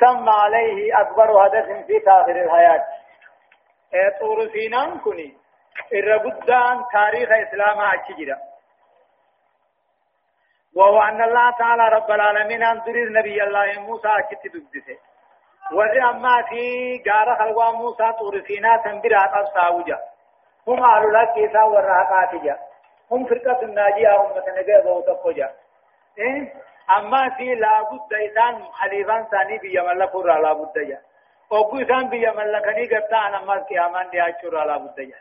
سمى عليه أكبر هدف في تاخر الحياة. طور سينان كني الربدان تاريخ إسلام أجيرا وهو أن الله تعالى رب العالمين أنظر نبي الله موسى أجت دبدسه وري أما في غار خلوا موسى طور سينا تنبرا أبصاوجا هم أهل الله كيسا ورهقاتجا هم فرقة الناجية أمة نجاة وتقوجا إيه أما في لابد إنسان خليفان ثاني بيا ملك را لابد يا أوكو إنسان بيا ملكني قبتا أنا ما كيامان دي أشور لابد يا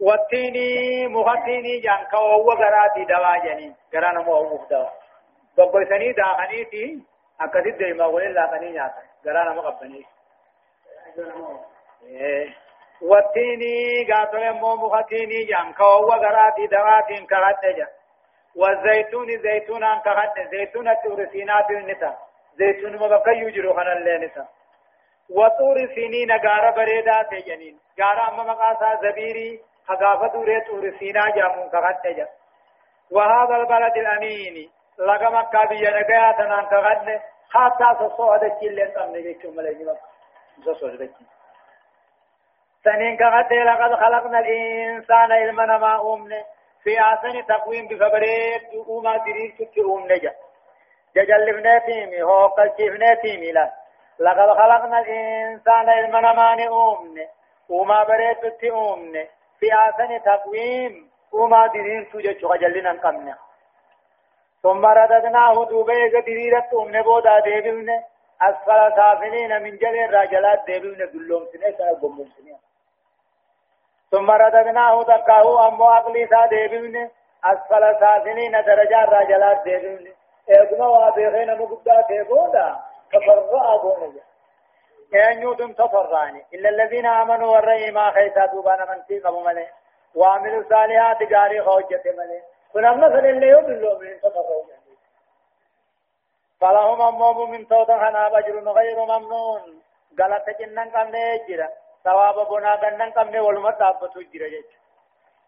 والتيني مغتيني جان كو غراتي دوا جني غرانا مو هو دوا بقول سني دا خني تي أكدي دي ما قول لا خني نياتا غرانا مو قبني والتيني قاتل مو مغتيني جان كو غراتي دوا تين كرات جان والزيتون زيتون أن كهد زيتون تور سينا بالنساء زيتون مبقى يجرو خنا اللينسا وطور سينين غارة بريدا تجنين. غارة أما مقاسا زبيري خغافة دوري طور سينا جامون كهد تجا. وهذا البلد الأمين. لغا مكة بيا نغايا تنان كهد خاصة سوصو هذا كيلين تمني جيكم مليني مكة. سوصو هذا سنين كهد لقد خلقنا الإنسان إلمنا ما أمنه. في آسن تقويم بفبريد أوما درير تتئوم نجا. ججلفنا تيمي هو قلشفنا تيمي لا. لقد خلقنا الإنسان المنمان أومن أوما بريد تتئومن في آسن تقويم أوما درير تجج غجلنا قمنا ثم رددناه دوبه دريرت أمن بودا ديبلن. أسفل سافلين من جل الرجلات ديبلن دلوم سنة سنة سنة. ثم رددناه تقاه أمو أقلي سا ديبين أسفل سافلين درجة راجلات ديبين إذن وابيغين مقبدا تيبودا تفرع بونجا أن يوتم تفرعني إلا الذين آمنوا والرأي ما خيسا دوبانا من في قبو ملي. وعملوا الصالحات جاري خوجة ملي. فنما مثل اللي يبلو من تفرعوا فلهم أمم من توتا خنا بجر غير ممنون. غلط جنن قم نيجرا ثواب بنا بنن قمن ولما تابتو جرى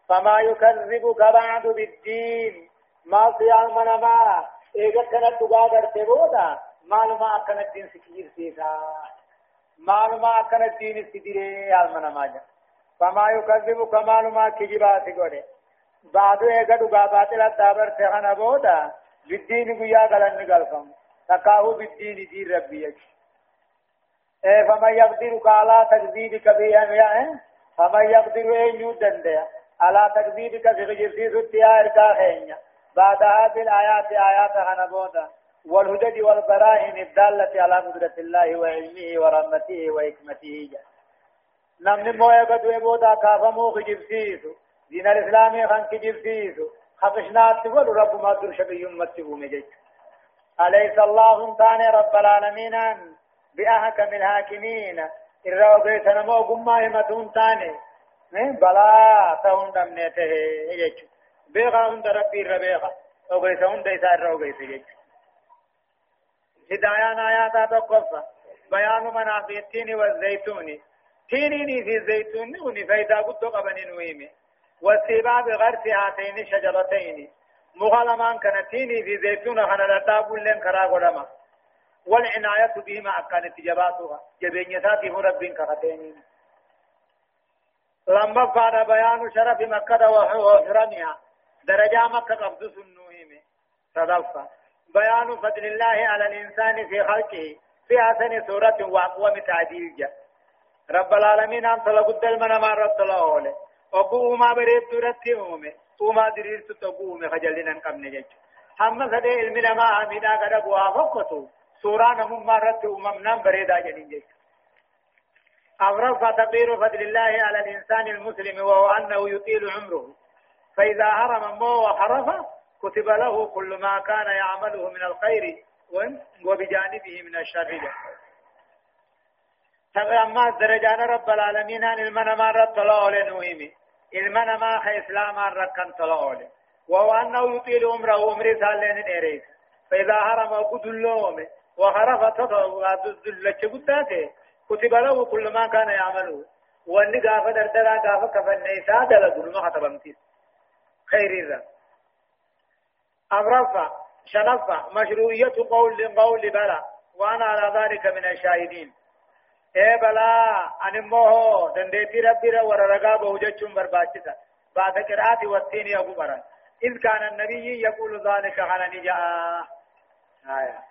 فما يكذبك بعد بالدين. ما صيام منما ايغا كانت تغادر تبودا معلومة أكن الدين سكير سيسا معلومة أكن الدين سكير المنما جا. فما يكذبك معلومة كجبا سيقول بعد ايغا تغابات الدابر تغنى بودا بالدين قيا قلن قلقم تقاهو بالدين دين ربي يجي. فمن يقدر على تكذيبك بأن فمن يقدر أن يدند على تكذيبك بغير إركا خينيا بعد هذه الآيات آيات هنبودا والهدد والبراهين الدالة على قدرة الله وعلمه ورحمته وحكمته نمن مويا قد ويبودا كافمو خجبسيسو دين الإسلام خان كجبسيسو خفشنات تقول رب ما در شبه يمتبو مجيك أليس الله تاني رب العالمين بأحكم الحاكمين الرو بيتنا مو قمما همتون تاني. بلا تهون دمنيته يجو بيغا هند ربي ربيغا. أو بيسا هند إسا الرو بيسا يجو هدايان آياتا تقفى بيان منافع التين والزيتون تينيني في الزيتون وني فايدا قد قبن نويمي. والسباب غرس هاتين شجرتين مغلمان كانتيني في زيتون خنا لن كرا قدما والعناية بهما أكانت جباتها جبين يساتي رب كفتين لما بعد بيان شرف مكة وحرمها درجة مكة قبض سنوهم صدفة. بيان فضل الله على الإنسان في خلقه. في أحسن سورة وأقوم تعديل. جاء رب العالمين أنت لقد المنا ما رب الله عليه أقوم ما بريد ترتي أمي وما دريرت تقوم خجلنا قم نجج هم سدي علم لما عمدا قد وافقته سورة نمم مرت أممنا بريدا جنين أغرف تقدير فضل الله على الإنسان المسلم وهو أنه يطيل عمره. فإذا هرم مو وحرف كتب له كل ما كان يعمله من الخير وبجانبه من الشر. أما درجان رب العالمين أن المنما رد طلعه لنوهمي المنما خي إسلام ركن طلعه وهو أنه يطيل عمره عمره سالين إيريس فإذا هرم قد اللوم وخرف تطلع قداته كتب له كل ما كان يعمله. واني غافة دردرا غافة كفن نيسا دلقل ما خطبمتيس خير الرب أمرفع شنفع مشروعية قول قول بلا. وأنا على ذلك من الشاهدين. إيه بلا أن موه دندتي ربي وررقا بوجتشم برباچتا بعد قراءة والتين يا برا. إذ كان النبي يقول ذلك على نجاء آية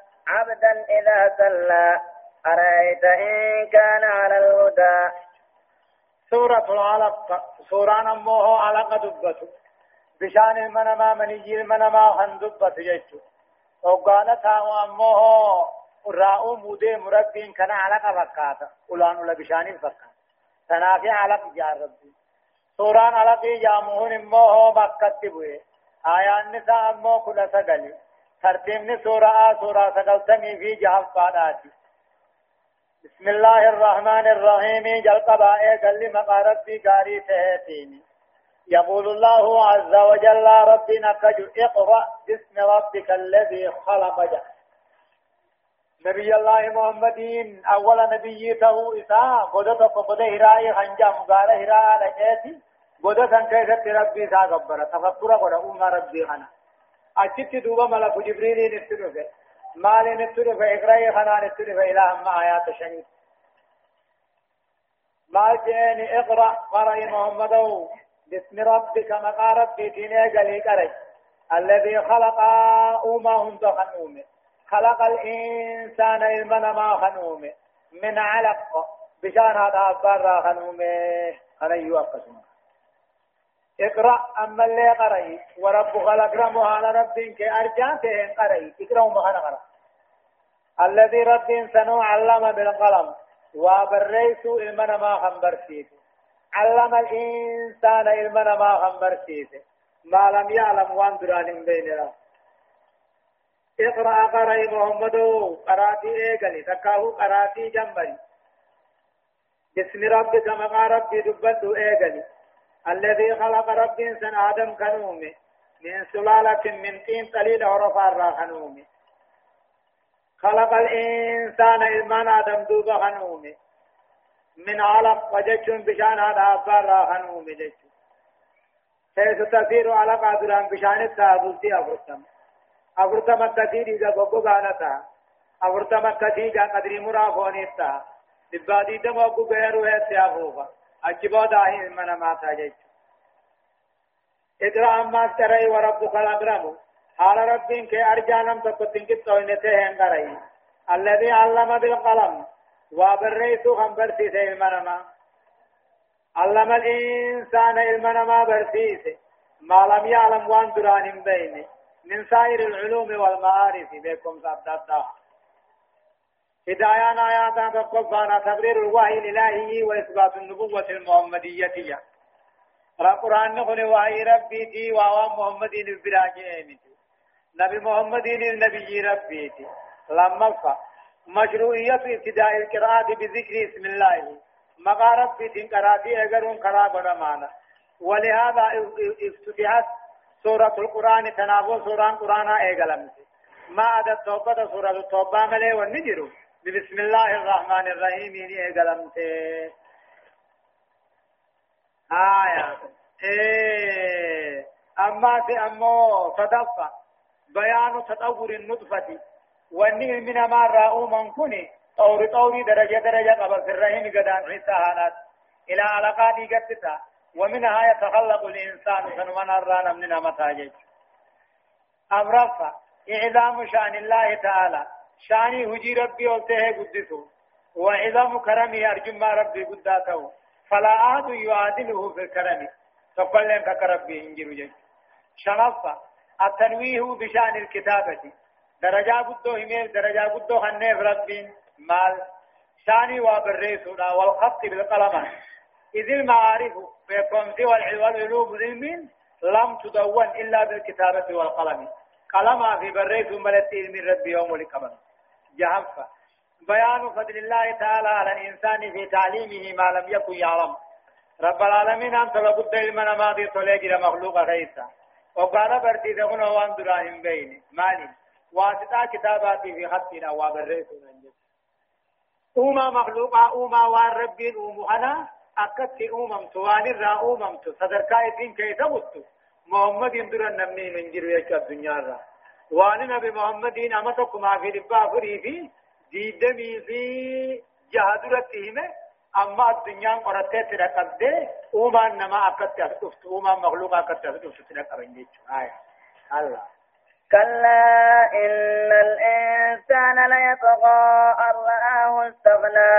عبدا إذا سلى. أرأيت إن كان على الهدى. سورة العلق. سورة نموه علق دبته. بشان المنما مني المنما هندبت جيتو. وقالتها أموه راؤو مودي مربين كان علق فكاتا. أولان ولا بشان فكاتا. تنافي علق جار ربي. سورة علق جامهون أموه مكة بوه آيان نساء أموه كل سقلي ترتيب سورة سورة سقلتني في جهاز فاداتي بسم الله الرحمن الرحيم جل قبائع قل مقارب قاري تهتيني يقول الله عز وجل ربنا كجو اقرأ باسم ربك الذي خلق جل نبي الله محمدين أول نبي تو إساء قدت قد هراء خنجا مقال هراء لجيتي قدت أن كيست ربي سا قبرة تفكر قد أم ربي خنا. أجت دوبا ملك جبريل نفتنه مال نتر فإقرأي خنا نتر فإله ما آيات شنيد مال جاني اقرأ قرأي محمد باسم ربك مقا ربي تيني قلي قرأي الذي خلق أوما هم خنومه خلق الإنسان المنا ما خنومه من علق بشان هذا أبار خنومه أنا يوقسون اقرأ أما اللي قرأي. وربك الأكرم على ربك أرجانته قرأي. اقرأ ما قرأ. الذي رب سنو علم بالقلم. وبريس إلمنا ما خنبرسيت. علم الإنسان إلمنا ما خنبرسيت. ما لم يعلم وان دران بيننا. اقرأ قرأي محمد. قرأتي ايقلي تكاهو قرأتي جنبري بسم ربك مقا ربي دبته ايقلي الذي خلق رب سن آدم كنومي. من سلالة من طين قليل عرفا راخنومي خلق الإنسان إلمان آدم دوبا خنومي من علق وجدشون بشان هذا أبار راخنومي جدشون حيث تثير علق عدلان بشان التابلتي أفرتم أفرتم التثير إذا بقو غانتا أفرتم التثير قدري مرافونيتا لبادي دم أبو غيرو ہے سيافوفا أجبو داهي من ما تاجج اقرأ ما تري وربك الأكرم حال ربين كي أرجانم تكتن كتوينته هنگرأي الذي علم بالقلم وبريت خنبر سيسه المنما علم الإنسان المنما برسيسه ما لم يعلم وان دران بينه من سائر العلوم والمعارف بكم سبدتا هدايان آيات تقفانا تبرير الوحي الإلهي وإثبات النبوة المحمدية. القرآن نقول وحي ربي تي وعوام محمدين البراجين نبي محمدين النبي ربي تي. لما فا مشروعية ابتداء القراءة بذكر اسم الله. مقا ربي تين قرأتي اگرون قرابنا معنا ولهذا افتتحت سورة القرآن تناول سورة القرآن ايغلمت ما عدا التوبة سورة التوبة ملي والنجر بسم الله الرحمن الرحيم. ايغلمت آية. إيه. أما في أمو صدفة. بيان تطور النطفة. من ما رأوا من كوني. طوري طوري درجة درجة قبل في الرحم قدان إلى ومنها يتخلق الإنسان الرانا من متاجج أمرفا إعظام شأن الله تعالى. شاني هجي ربي قلته قدسه وعظام كرمه أرجو ما ربي قداته فلا أحد يعادله في الكرم فقل لك كربي إنجر جج شنفا التنويه بشأن الكتابة درجة قدو همير درجة قدو خنف ربين مال۔ شاني وبريسنا والخط بالقلم۔ إذ المعارف سوى والعلوم علم لم تدون إلا بالكتابة والقلم۔ قلم في بريس ملت علم ربي يوم القمر جهفة. بيان فضل الله تعالى على الإنسان في تعليمه ما لم يكن يعلم. رب العالمين أنت لابد علم ماضي طليق مخلوق خيسا وقال برتي ذهن وان دراهم بيني مالي. واسطة كتاباتي في خطنا وبريتنا أوما مخلوقا أوما وان ربين أومو أنا. أكدت أومم توان الرا أومم صدر كايتين كي تبطو محمد اندر النمني من جرو يشا الدنيا را. وان نبي محمد أمتكم في ربا فري في ديدمي في جهدرتهم أما الدنيا قرأت تركب أوما نما أكدت أسدفت أوما مخلوقا أكدت أسدفت تركب آية الله كلا إن الإنسان ليطغى أن رآه استغنى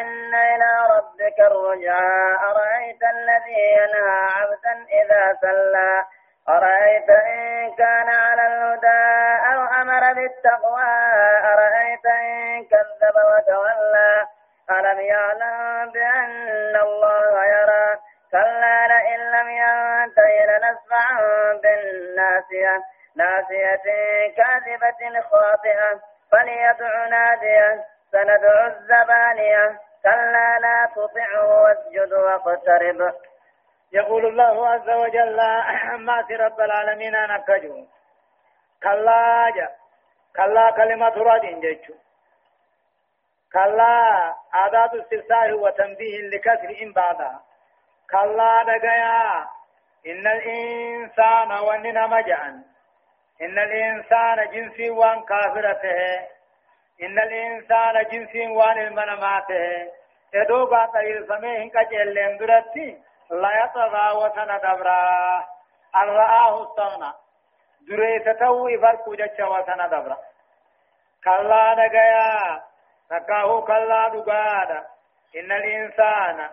إن إلى ربك الرجعى أرأيت الذي ينهى عبدا إذا سلى أرأيت إن كان على الهدى أو أمر بالتقوى؟ أرأيت إن كذب وتولى؟ ألم يعلم بأن الله يرى؟ كلا لئن لم ينته لنسفعا بالناسية. ناسية كاذبة خاطئة. فليدع نادية. سندع الزبانية. كلا لا تطعه واسجد واقترب. يقول الله عز وجل ما في رب العالمين أنا كجو. كلا جا. كلا كلمة راد جيتشو كلا عادات استفسار وتنبيه لكسر إن بعدها. كلا دقيا. إن الإنسان وننا مجعن إن الإنسان جنسي وان كافرته. إن الإنسان جنسي وان المنماته إدوغا طيل سميه كجلين درتي لا يطغى وسن دبرا أن رآه استغنى دريته إفرق جتش وسن دبرا كلا نقيا تكاهو كلا دقادا إن الإنسان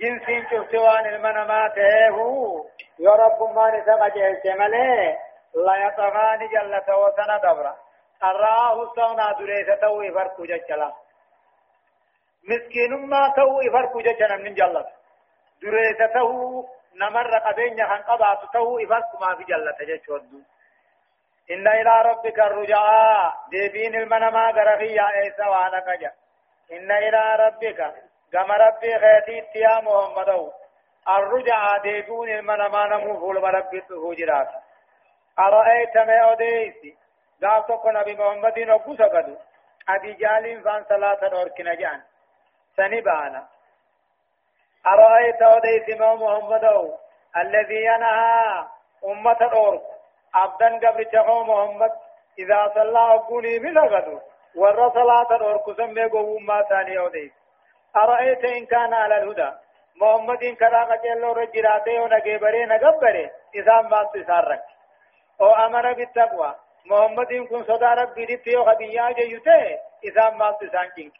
جنسي شفتوان المنماته هو يا رب ما جهل مليه لا يطغاني جلة وسنا دبرا أراه سونا دريسة توي فرق جچلا مسكين ما توي فرق جچنا من جلة دريسة تو نمر قبين خان قبات توي فرق ما في جلة جچودو إن إلى ربك الرجاء ديبين المنما غرغي يا إيسا وأنا كجا إن إلى ربك كما ربي خيتي يا محمد الرجاء ديبون المنما نمو فول مربي تهجرات أرأيت ما أديسي قال تقول نبي محمد نبو سقدو أبي جال فان صلاة أركنا جان سنبانا أرأيت أديسي ما محمد الذي ينهى أمة الأرك عبدا قبل تقو محمد إذا صلى أقولي بلغدو ور صلاة الأرك سمي قوم ما ثاني أديس أرأيت إن كان على الهدى؟ محمد إن كراغة جلو رجراته ونقبره نقبره إذا ما تسارك أو أمر بالتقوى. محمد كن صدا ربي دتي أو خبيا جيته إذا ما تسانكين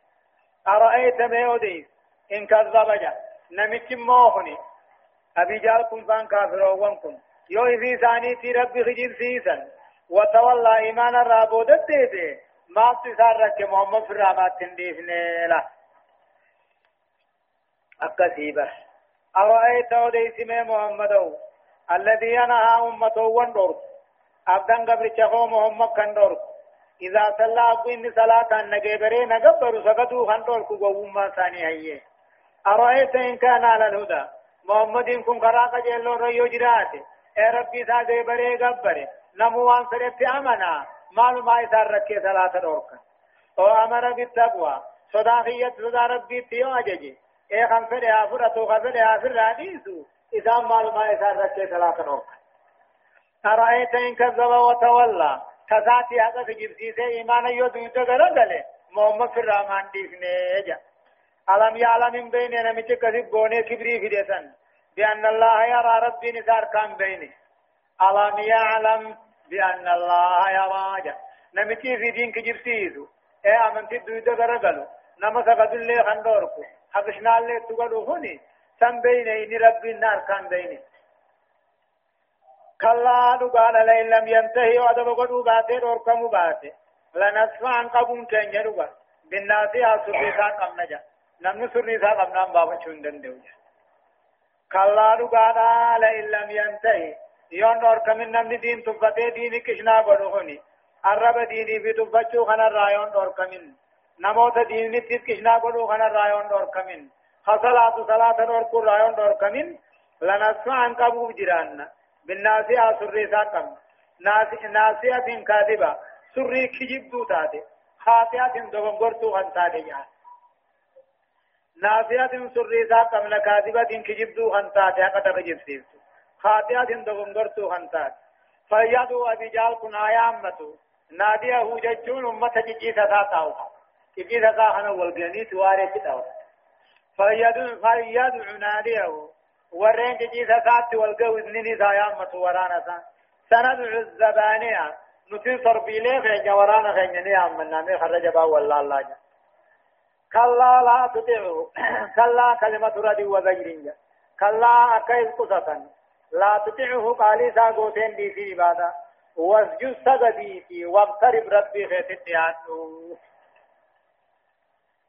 أرأيت ما يودي إن كذب جا نمت موهني. أبي جال كن فان كافر وانكم يو في ثاني تي ربي خجير سيسن. وتولى إيمان الرابودت ديته ما تسارك محمد في رامات تنديفنه لا. أكسيبه أرأيت وديس محمد الذي ينهى أمته وندرس أبدان قبل شخو محمد كندور. إذا صلى أبو إن صلاة نجبري نجبر سقطوا كندور كوما ثاني هي أرأيت إن كان على الهدى؟ محمد كن قراءة جلو ريو جرات إيه ربي سا جبري قبري؟ نموان سرت أمنا. مالو ما يسار ركي صلاة دورك. أو أمر بالتقوى. صداقية صدا ربي تيو أججي. إيه خمسة آفرة خمسة آفرة حديثو إذا مالو ما يسار ركي صلاة دورك. أرأيت إن كذب وتولى. كذاتي هذا في جبسيسة إيمانا يدو تغرغل محمد في الرحمن ديفني جا. ألم يعلم من بين نمت كذب غوني كبري في ديسن بأن الله يرى ربي نسار كان بيني. ألم يعلم بأن الله يرى جا. نمت في دين كجبسيسو إيه أمنت دو تغرغل نما سقد اللي خندوركو. حقشنا اللي تغلو هني سن بيني ربي النار كان بيني. كلا دقال لئن لم ينتهي وأدب قدو باتي دوركم باتي. لنسفع عن قبون كن جدوغا بالناس يا سريسا قم نجا نمن سريسا قم نام بابا چوندن دوجا كلا دقال لئن لم ينتهي يون دوركم نمن دين تبتي دين كشنا قدو هني الرب ديني في تبتشو خنا رايون دوركم نموت دين تكشنا قلو خنا رايون دور كمين خصلاة صلاة دور كل رايون دور كمين لنسمع عن قبو جيران بالناسية سري ساكم ناسية كاذبة سري كجب دو تاتي خاطئة دوغنغرتو غنتاتي يعني ناسية سري ساكم لكاذبة كجب دو غنتاتي أقدر رجب سيفتو خاطئة دوغنغرتو غنتاتي فيدو أبي جال كنا يامتو نادية ججون أمة جيسة تاو جيسة تاو والبياني تواري تاو فيدو فيدو نادية ورين جيسة تات والقو إذنني ذا يامتو ورانا سا سندعو الزبانية. نتي صربيلي خينيا ورانا خينيا نيام من نامي خرج با والله الله جا كلا لا تطيعه. كلا كلمة ردي وزجرين كلا أكيد قصة. لا تطعه قالي سا غوتين دي في عبادة واسجد سجدي في واقترب ربي خيتتيان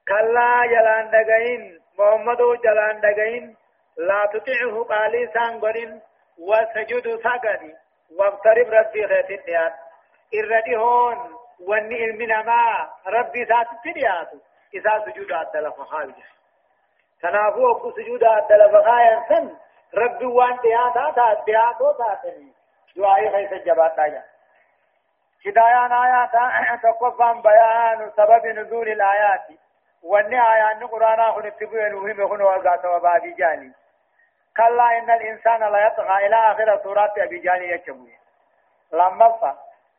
كلا جلان دقين محمد جلان دقين لا تطعه قالي سان غرين وسجد سجدي. واقترب ربي خيتتيان إردي هون. واني إلمنا ما. ربي ترياتو إذا سجود عدل فخارج. تنافو أبو سجود عدل فخايا سن ربي وان دياتا تا دياتو تاتني دعائي خيس الجبات دايا. هدايان آيات تقفان بيان سبب نزول الآيات. واني آيان قرآن أخن اتبوين وهم يخن وقات وبابي جاني. كلا إن الإنسان لا يطغى إلى آخر سورات أبي جاني يكبوين لما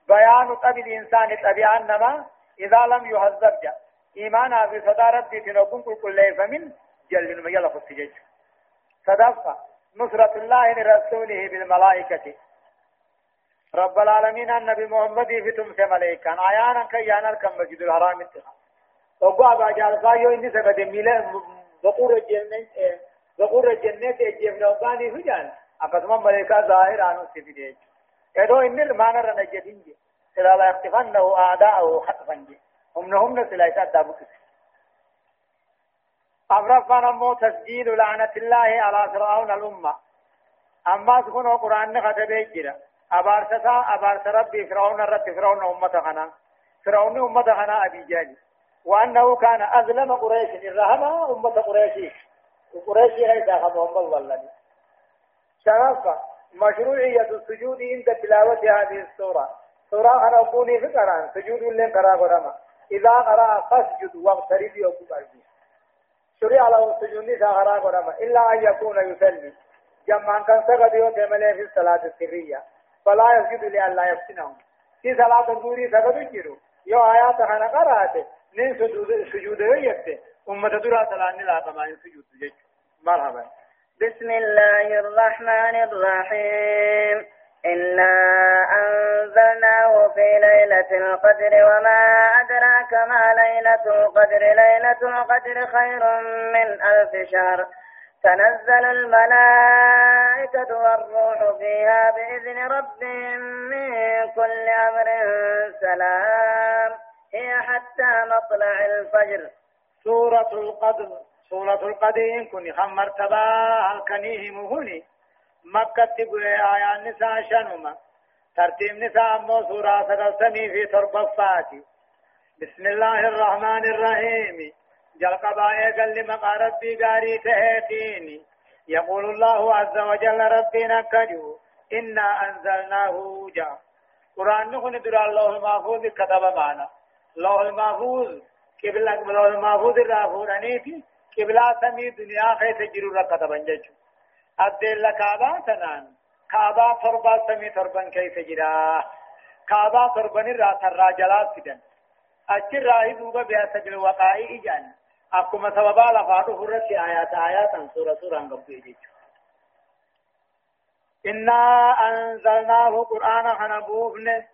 بيان طبي الإنسان طبيعا نما إذا لم يهذب جا. إيمانا في صدى ربي تنقون كل كل فمن جل من يلا خصي صدفة نصرة الله لرسوله بالملائكة. رب العالمين النبي محمد في تمس ملائكة. عيانا كيانا كم مسجد الحرام اتخا. وقوا باجال فايو إني سبت ميلا بقور الجنة بقور الجنة أجيب نوباني هجان اقسم ملائكة ظاهر عنو سفيديج إدو إني المانا رنجدين جي سلا لا يختفنه أعداءه خطفا جي هم نهم سلا يتعدى بكسي أمرفان أمو تسجيل لعنة الله على فرعون الأمة. أما سكون القرآن خطبه جرا أبارسة أبارس ربي فرعون رب فرعون أمة خنا فرعون أمة خنا أبي جاني وأنه كان أظلم قريش الرهبة أمة قريش قريش هي داخل محمد والله شرف مشروعية السجود عند تلاوة هذه السورة سورة أنا أقولي في قرآن سجود لن قرأ قرآن إذا قرأ فاسجد واقترب يوكو قلبي شرع له سجود سهرا قرما إلا أن يكون يصلي. جمعا كان سقط يوم في الصلاة السرية. فلا يسجد لألا يفتنهم. في صلاة الظهر سقط يجروا. يو آيات أنا قرأت. نين سجود يكتي أمة درا سلاني لا تمام سجود جيش مرحبا. بسم الله الرحمن الرحيم. إنا أنزلناه في ليلة القدر وما أدراك ما ليلة القدر ليلة القدر خير من ألف شهر تنزل الملائكة والروح فيها بإذن ربهم من كل أمر سلام هي حتى مطلع الفجر. سورة القدر سورة القدر كن خمر تبا كنيه مهني مكة آيان نساء شنما ترتيب نساء أمو سورة سقلتني في تربفاتي بسم الله الرحمن الرحيم جل قبائي قل لما ربي قاري تهيتيني يقول الله عز وجل ربنا كجو إنا أنزلناه جاء قرآن نخن در الله المحفوظ كتب معنا الله المحفوظ قبل الله المحفوظ الرافورانيتي قبل سمي دنيا خيط جرور كتبا ججو أدل كعبة تنان. كعبة تربة سمي تربا كيف جرا كعبة تربا نرى ترى جلال سدن أجر راهي دوبا بها سجل وقائي إجان. أكما سببا لفاتو فرت آيات آيات سورة سورة قبل إجيج إنا أنزلناه قرآن خنبوفن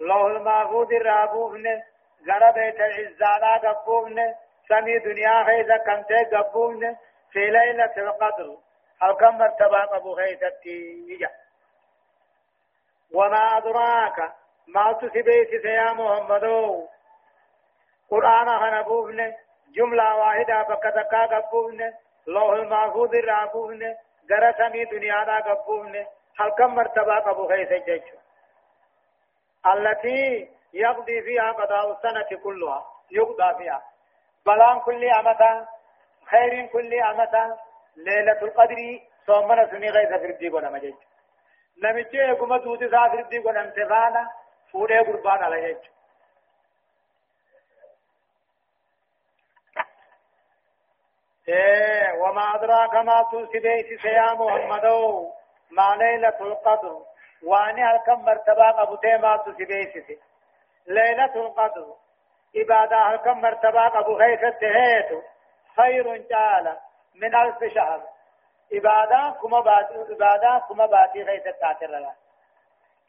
لوه المحفوظ الرابوفن غرا بيت العزالا قبوفن سمي دنيا خيزة كمتي قبوفن في ليلة القدر. أو كم مرتبة أبو خيثتي وما أدراك ما تسبيت يا محمد؟ قرآن هنبوفن جملة واحدة بكتكا قبوفن لوح المحفوظ الرابوفن غرسمي دنيا دا قبوفن هل كم مرتبة أبو خيث التي يقضي فيها قضاء السنة كلها يقضى فيها. بلان كل أمتا خير كل أمتا ليلة القدر صومنا سني غيث فردي قولا مجيج. نمجي يقوم دوتي سا فردي قولا امتفانا فوري قربان على جيج وما أدراك ما تنسي يا محمد ما ليلة القدر. واني هلكم مرتبة أبو تيما تنسي ليلة القدر. إبادة هلكم مرتبة أبو غيث هيتو خير جعل من ألف شهر. إبادة كما بات إبادة كما باتي غيث التاتر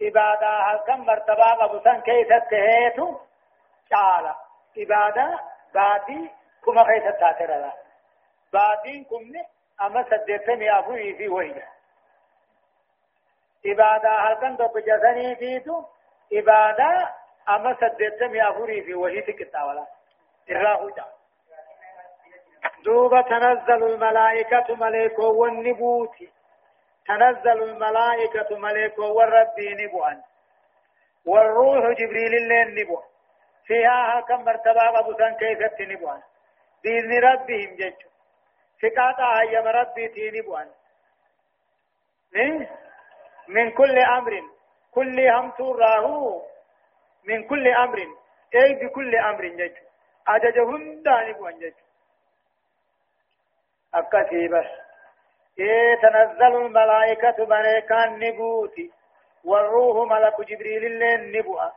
إبادة هلكم مرتبة أبو سن كيث هيتو جعل إبادة باتي كما غيث التاتر باتين كمني أما سدتمي أبوي في وهي إبادة هلكن دوك جسني فيتو إبادة أما سدتمي أبوي في وهي تكتاولا إراه جاء دوبا تنزل الملائكة ملائكة والنبوت. تنزل الملائكة ملائكة والرب نبوان. والروح جبريل اللين نبوان. فيها كم مرتبة أبو سن كيف نبوان. بإذن ربهم جيشو فقاطع أيام ربي تيني بوان من؟ كل أمر. كل هم تراه من كل أمر. أي بكل أمر جج. أججهم داني بوان جج. أكثي بس إيه تنزل الملائكة ملائكان نبوتي والروح ملك جبريل اللين نبوة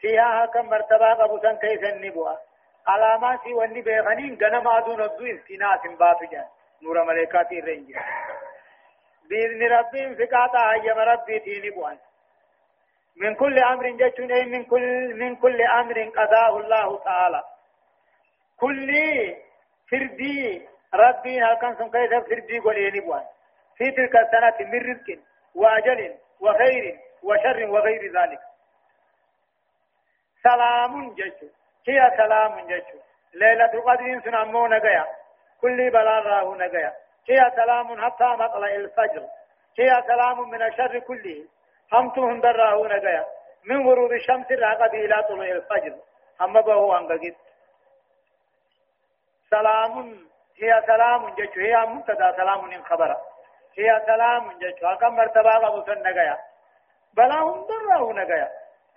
فيها كم مرتبة أبو سن كيف النبوة علامات واني بيغنين غنم ادون ادو استناس باتو جان نور ملائكات الرنج بإذن ربهم فقاطع أيام ربي تيني بوان من كل أمر جتون أي من كل من كل أمر قضاه الله تعالى كل فردي ربي هل كان سن كيف فردي قوليني بوان في تلك السنة من رزق وأجل وخير وشر وغير ذلك سلام جتون هي سلام جيشو ليلة القدر سنمو نجيا كل بلا راه نجيا هي سلام حتى مطلع الفجر هي سلام من الشر كله همتهم دراه نجيا من غروب الشمس العقد إلى طلوع الفجر أما بهو أنجد سلام هي سلام جيشو هي مبتدا سلام إن خبر هي سلام جيشو أكم مرتبة أبو سن نجيا بلا هم دراه نجيا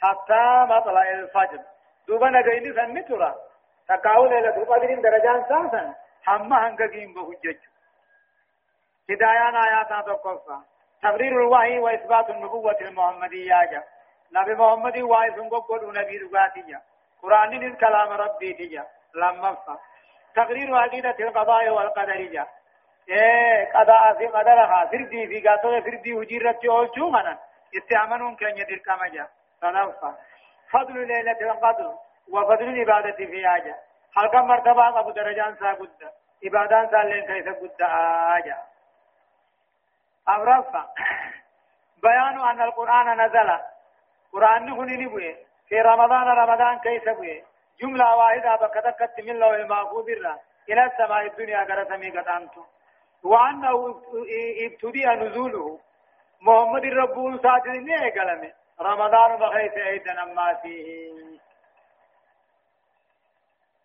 حتى مطلع الفجر. دوبا نگيني سن ترى تقاو ليلة القدر درجان سانسن حما هنگين بحجج هدايان آيات تقصى تقرير الوحي وإثبات النبوة المحمدية نبي محمد وحي سنقول نبي رغاتية قرآن الكلام ربي تجا لما فا تقرير عقيدة القضاء والقدر جا إيه قضاء في قدرها فردي في قاتل فردي وجيرت يولچو منا استعملون كان يدير كما جا تنفى فضل ليلة القدر وفضل العبادة في آجا كم مرتبة أبو درجان سا قد. عبادان سا لين كيف قد آجا أمرفا بيان أن القرآن نزل. قرآن هني نبوي. في رمضان رمضان كيف بوي؟ جملة واحدة بكتكت من لو المعفوظ إلى السماء الدنيا كرسمي قد أنتم وأنه ابتدي نزوله. محمد الرب ساتل نية رمضان بخيت أيضا ما فيه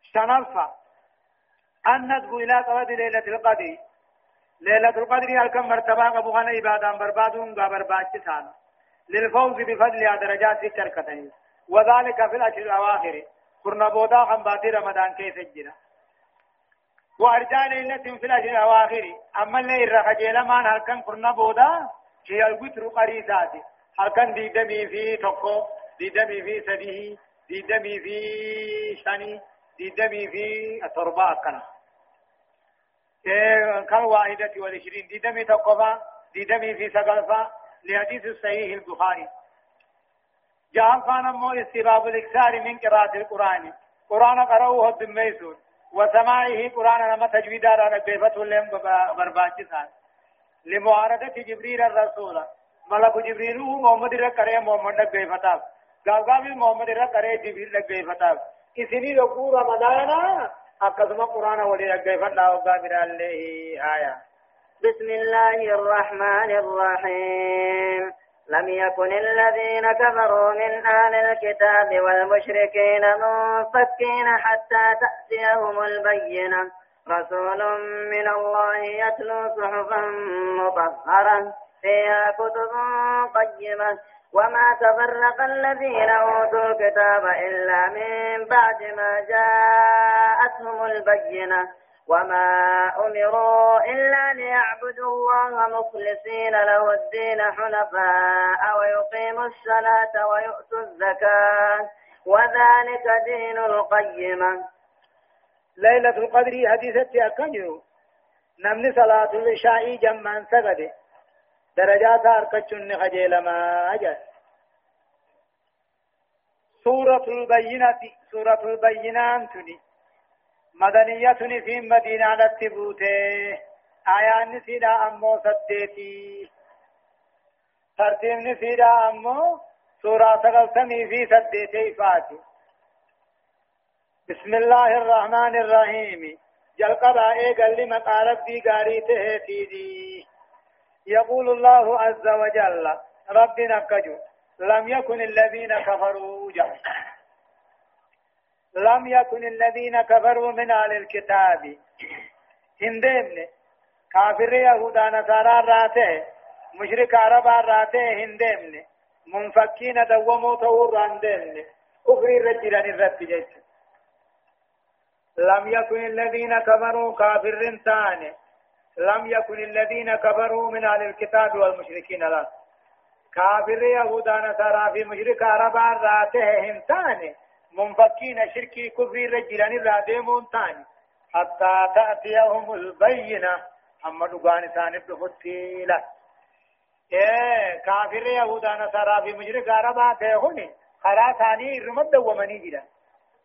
شنفة أن إلى قواد ليلة القدر. ليلة القدر هل كم مرتبة أبو غنى إبادة بربادون برباد للفوز بفضل درجات الشركتين. وذلك في الأشهر الأواخر. قرن بودا خنباتي رمضان كيف الجنة وأرجاء ليلة في الأشهر الأواخر أما اللي الرخجيل ما هل كان قرن بودا هي الوتر قريساتي halkan diidamii fi tokko diidamii fi sadii diidamii fi shani diidamii fi torba akkana. كم واحدة والعشرين ديدمي تقفى ديدمي في سقلفة لحديث الصحيح البخاري جاء كان مو استباب الإكثار من قراءة القرآن. قرآن قرأوه الدميسون وسماعه قرآن لما تجويد على بيفته لهم برباجسان لمعارضة جبريل الرسول. ملك جبريل محمد را کرے محمد گئے فتاب گاگا بھی محمد را کرے جبريل گئے فتاب اسنی رکو رمضان اقسم قرآن نک گئے فتاب وقابر عليه آية بسم الله الرحمن الرحيم لم يكن الذين كفروا من أهل الكتاب والمشركين منفكين حتى تأتيهم البينة. رسول من الله يتلو صحفا مطهرة فيها كتب قيمة. وما تفرق الذين أوتوا الكتاب إلا من بعد ما جاءتهم البينة. وما أمروا إلا ليعبدوا الله مخلصين له الدين حنفاء ويقيموا الصلاة ويؤتوا الزكاة وذلك دين القيمة. ليلة القدر حديثة أكنيو نمني صلاة العشاء جمعا سجد درجات أركتشن خجيل ما أجل. سورة البينة سورة البينة تني مدنية في مدينة لتبوته آيان سيدا أمو سديتي ترتيب نسيدا أمو سورة تغلتمي في سديتي فاتي. بسم الله الرحمن الرحيم. جل قضاء قال لما قارب دي قاري تهتيدي يقول الله عز وجل ربنا كجو لم يكن الذين كفروا جهل لم يكن الذين كفروا من أهل الكتاب. هندين كافر يهودا نصارى راته مشرك عرب راته هندين منفكين دوموا تور أخري رجلا الرب جيت لم يكن الذين كفروا كافر تاني لم يكن الذين كفروا من أهل الكتاب والمشركين لا. كافر يهودا نصارى في مشرك عرب راته هندين منفكين شركي كفر رجلان الرادمون تاني. حتى تأتيهم البينة. أما دقان ثاني بفتيلة إيه كافر يهودا نصارى في مجرق عربا تيهوني خرا ثاني رمد دومني جدا.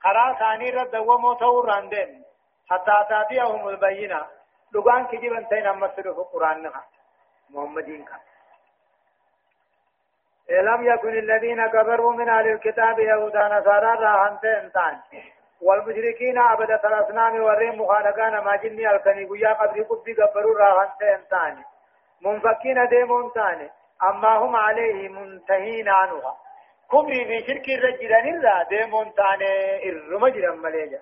خرا ثاني رد دومو تور راندين حتى تأتيهم البينة. دقان كجبن تين أما سلوف القرآن نها محمدين كان لم يكن الذين كفروا من أهل الكتاب يهودا نصارى راهنت انتان والمشركين عبدة الأصنام والرين مخالقان ما جني الكني قيا قبر قبي قبروا راهنت انتان منفكين ديمون تاني أما هم عليه منتهين عنها. كبري في شرك الرجلان الله ديمون تاني الرمجر مليجا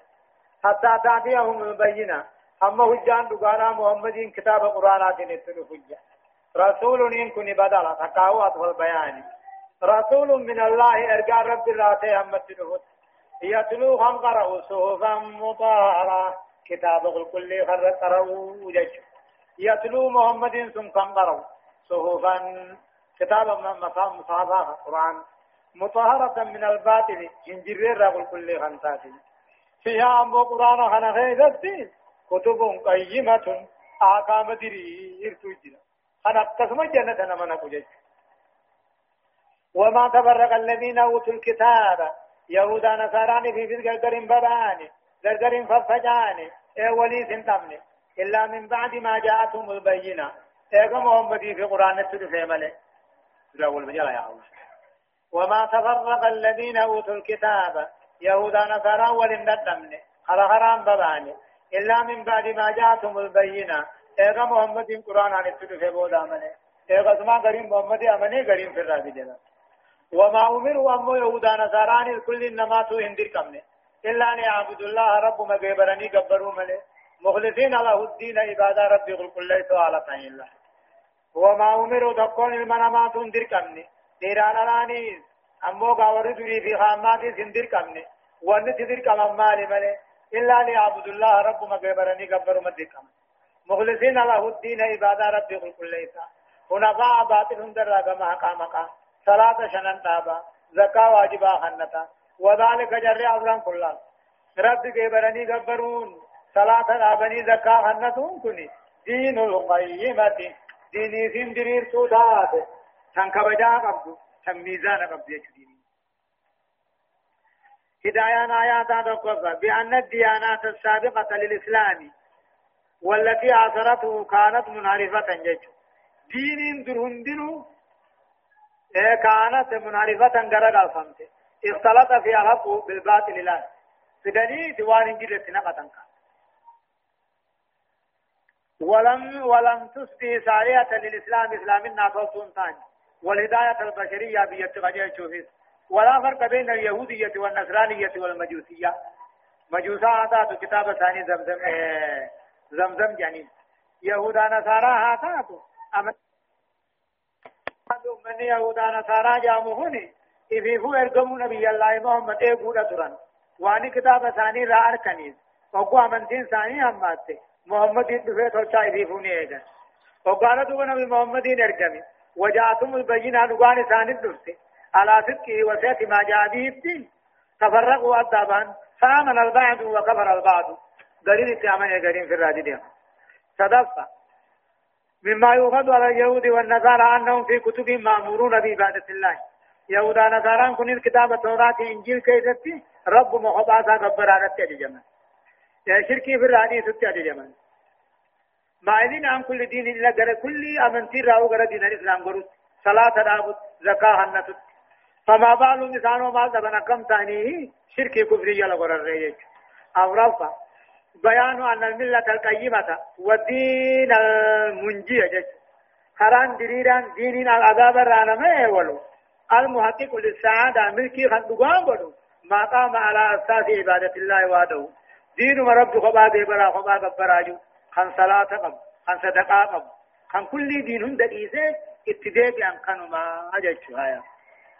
حتى تأتيهم البينة. أما هجان دقانا محمدين كتاب قرآنات نتنو رسول إن كن بدلا تقاوات والبيان رسول من الله ارجع رب الراتي هم تنهد يتلو قرأوا صحفا مطهرة كتاب الكل خر قرأوا جج يتلو محمد ثم قرأوا صحفا. مصاب مصابة قرآن. مطهرة من الباطل. جنجر رب الكل خنتاتي فيها أمو قرآن خنا خيزتي كتب قيمة. آقام دري ارتوجنا خنا قسم جنة نمنا كجج وما تفرق الذين أوتوا الكتاب. يهودا نصارى في في براني غرغرين ففجاني. اي ولي سنتمني إلا من بعد ما جاءتهم البينة. اي محمد في قرآن تدفع ملك الأول بجلا يا الله وما تفرق الذين أوتوا الكتاب. يهودا نصارى ولندمني على حرام براني إلا من بعد ما جاءتهم البينة. اي محمد قرآن ان تدفع بودا ملك اي قسما غريم محمد أمني غريم في الرابي وما أمروا أمو يهودا نصاران الكل إنما تو هندر كمني إلا أن يعبدوا الله رب ما قبرني قبروا ملي مخلصين له الدين عبادة ربي قل كل ليس على الله. وما أمروا تكون المنامات هندر كمني ديران راني أمو قاور دري في خامات هندر كمني وأن تدر كم مالي ملي إلا أن يعبدوا الله رب ما قبرني قبروا مدر كمني مخلصين له الدين عبادة ربي قل كل ليس هنا باطل هندر رقم مقام مقام صلاة شنن تابا زكاة واجبا خنتا وذلك جرى أمران كلها رب كبرني قبرون صلاة آبني زكاة خنتون كني دين القيمة ديني سندرير سودات تنكبجا قبض تميزان قبض يجديني هدايان آيات تقوى بأن الديانات السابقة للإسلام والتي عصرته كانت منعرفة جج. دين درهندنو كانت منعرفة غرق فهمت اختلط في الحق بالباطل لا فدني ديوان جرت نقطن ولم ولم تسبي سارية للإسلام إسلام الناطل ثاني والهداية البشرية بيتغجل شوفيس ولا فرق بين اليهودية والنصرانية والمجوسية مجوسا هاتاتو كتاب ثاني زمزم زمزم يعني يهودا نصارى هاتاتو أما من يهودا نصارى جامهوني إفيفو إرقمو نبي الله محمد إيقودا تران واني كتاب ثاني را أركنيز وقو أمنتين ثاني هماتي محمد يدفع توچا إفيفوني إيجا وقال دوبا نبي محمد إرقمي وجاءتم البينة نقوان ثاني الدرسي على صدقه وسيأتي ما جاء به الدين تفرقوا أدابان فآمن البعض وكفر البعض دليل اتعامل قريم في الرادين صدفة مما يؤخذ على اليهود والنصارى أنهم في كتبهم مأمورون بعبادة الله. يهودا نصارى كن الكتاب التوراة إنجيل كيستي رب مخباسا غبر على التجمع يا شركي في الرادين ستجمع ما إذن عن كل دين إلا غير كل أمنتي رأو غير دين الإسلام غرود صلاة دابت زكاة هنتت فما بال مثال ما دبنا كم تانيه شرك كفر يلا غير الرئيج أو رفع. بيان أن الملة القيمة والدين المنجية جج خران دريران دين العذاب رانا ما يولو المحقق للسعادة ملكي خندقان بدو ما قام على أساس عبادة الله وحده. دين رب خبا برا خبا غبراجو خن صلاة قم خن صدقاء قم. خن كل دين هند إيسي اتداء بأن كانوا ما أجج هايا.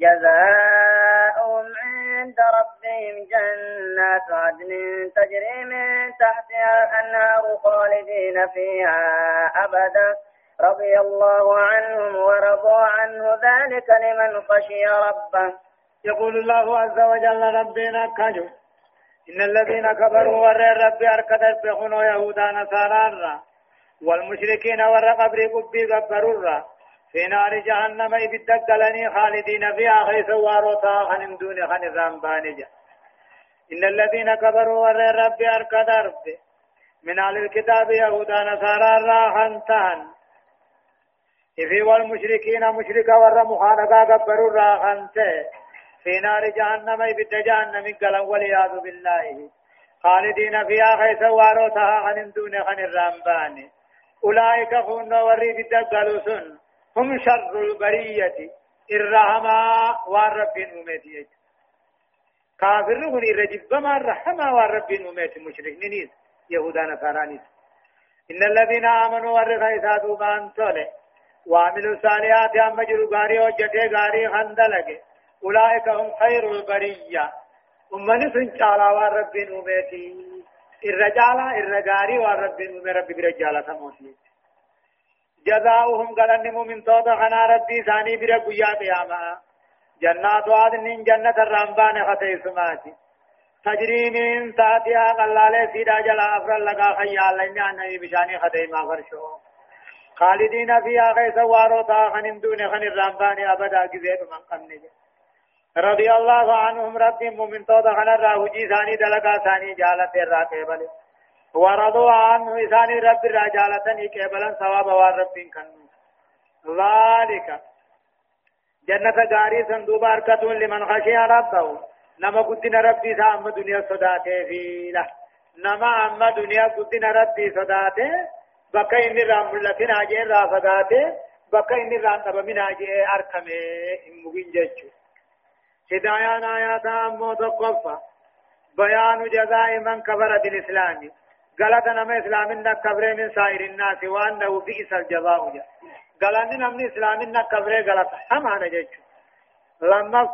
جزاؤهم عند ربهم جنات عدن تجري من تحتها الأنهار خالدين فيها أبدا. رضي الله عنهم ورضوا عنه ذلك لمن خشي ربه. يقول الله عز وجل ربنا كجو. إن الذين كفروا ور ربي أركضت بخنو يهودا نصارى والمشركين ور قبر قبي قبروا في نار جهنم إبتدقلني خالدين فيها خيس وأروتا خن دون خن الرمبانجة إن الذين كفروا ور ربي أركض ربي من أهل الكتاب يهودا نصارى راخنتان إفي والمشركين مشركا ور مخانقا قبروا راخنته في نار جهنم إبت جهنم قلن والعياذ بالله. خالدين فيها خيس وأروتا خن دون خن الرمباني أولئك خون وري بدقلوا هم شر البرية. الرحمة والرب أمتي كافر هن الرجب ما الرحمة والرب أمتي مشرك نيز يهودا نصارانيس إن الذين آمنوا والرغيثا دوبان تولي وعملوا الصالحات أما جروا غاري وجتي غاري خندلك أولئك هم خير البرية. أمني سنشالا والرب أمتي الرجالة الرجاري والرب أمتي رب برجالة موتي جزاؤهم قلن مؤمن توتا خنا ربي ثاني بر قيا قياما جنات عدن جنة الرمبان خطي سماتي تجري من تحتها قلال سيدا جلا أفر لغا خيال لن نبي بشاني خطي ما فرشو. خالدين فيها غيث وارو تا خن دون خن الرمبان أبدا قزيت من قمني. رضي الله عنهم ربي مؤمن توتا خنا راهجي ثاني دلقا ثاني جالت الراقبة. ورضوا عنه إساني رب رجالة كبلا ثواب والرب كنو ذلك جنة غاري صندوق أركة لمن خشي ربه نما قدنا ربي سا أما دنيا صداته في له نما أما دنيا قدنا ربي صداته بقى إني رام ملتين آجين را صداته بقى إني رام تبا من آجين أركمه إمبين جيشو هدايان آيات أمو تقفى بيان جزاء من كفر بالإسلام غلط نما اسلامنا كبر من سائر الناس وانه بئس الجزاء جا غلط نما اسلامنا كبر غلط هم أنا جيش لما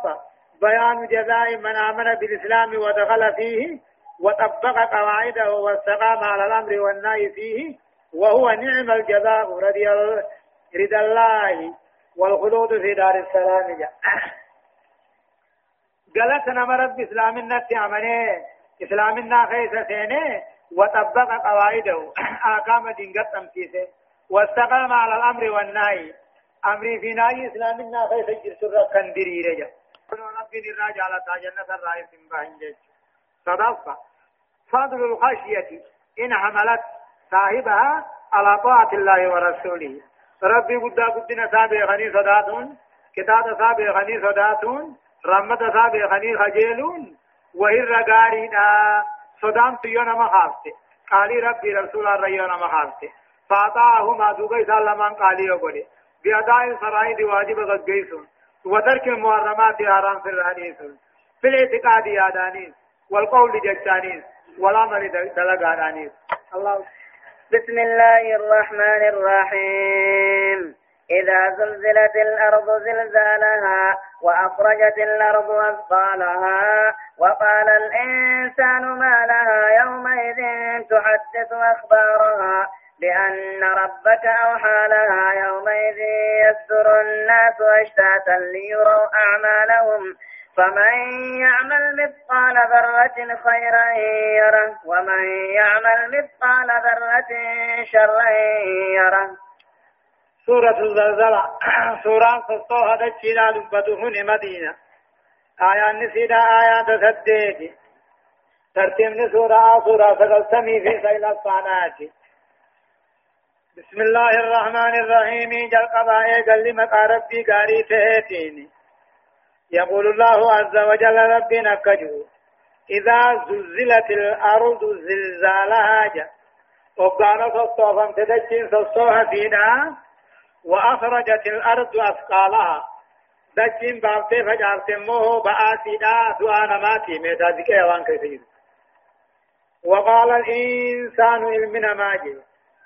بيان جزاء من امن بالاسلام ودخل فيه وطبق قواعده واستقام على الامر والنهي فيه وهو نعم الجزاء رضي رضا الله والخلود في دار السلام جا غلط نما رب اسلامنا تعمله اسلامنا خيس سينه وطبق قواعده. آكام دين قد تمسيسه واستقام على الأمر والنهي. أمري في نهي إسلامنا خيس جرسر كان دري رجا ربي الراجع على جنة الرائس باهن صدفة. فضل الخشية. إن حملت صاحبها على طاعة الله ورسوله. ربي قد قدنا سابع غني صداتون. كتاب سابع غني صداتون. رمت سابع غني خجيلون. وإن رقارينا صدام تيونا مخافته قال ربي رسول الريونا مخافته فأطاعهما دوغي سالمان قال يقولي بأداء الفرائض واجب غدقيسون. وترك المحرمات حرام في الحديث في الاعتقاد يادانيس. والقول ججانيس. والعمل دلقانيس الله. بسم الله الرحمن الرحيم. إذا زلزلت الأرض زلزالها وأخرجت الأرض أثقالها وقال الإنسان ما لها يومئذ تحدث أخبارها بأن ربك أوحى لها يومئذ يصدر الناس أشتاتا ليروا أعمالهم فمن يعمل مثقال ذرة خيرا يره ومن يعمل مثقال ذرة شرا يره سورة الزلزلة. سورة فصوها دجينا دبتهن مدينة. آيات نسيدا آيات تسديك ترتيب سورة سورة سقلتمي في سيل الصانات بسم الله الرحمن الرحيم. جل قبائي قل لما ربي قاري تهيتيني يقول الله عز وجل ربنا كجو إذا زلزلت الأرض زلزالها جا. وقال صوفا تدجين صوها فينا. وأخرجت الأرض أثقالها. دجين بابتي فجارت موه بآسيدا دعانا ماتي ميتا ذكي وان كثير. وقال الإنسان علمنا ماجي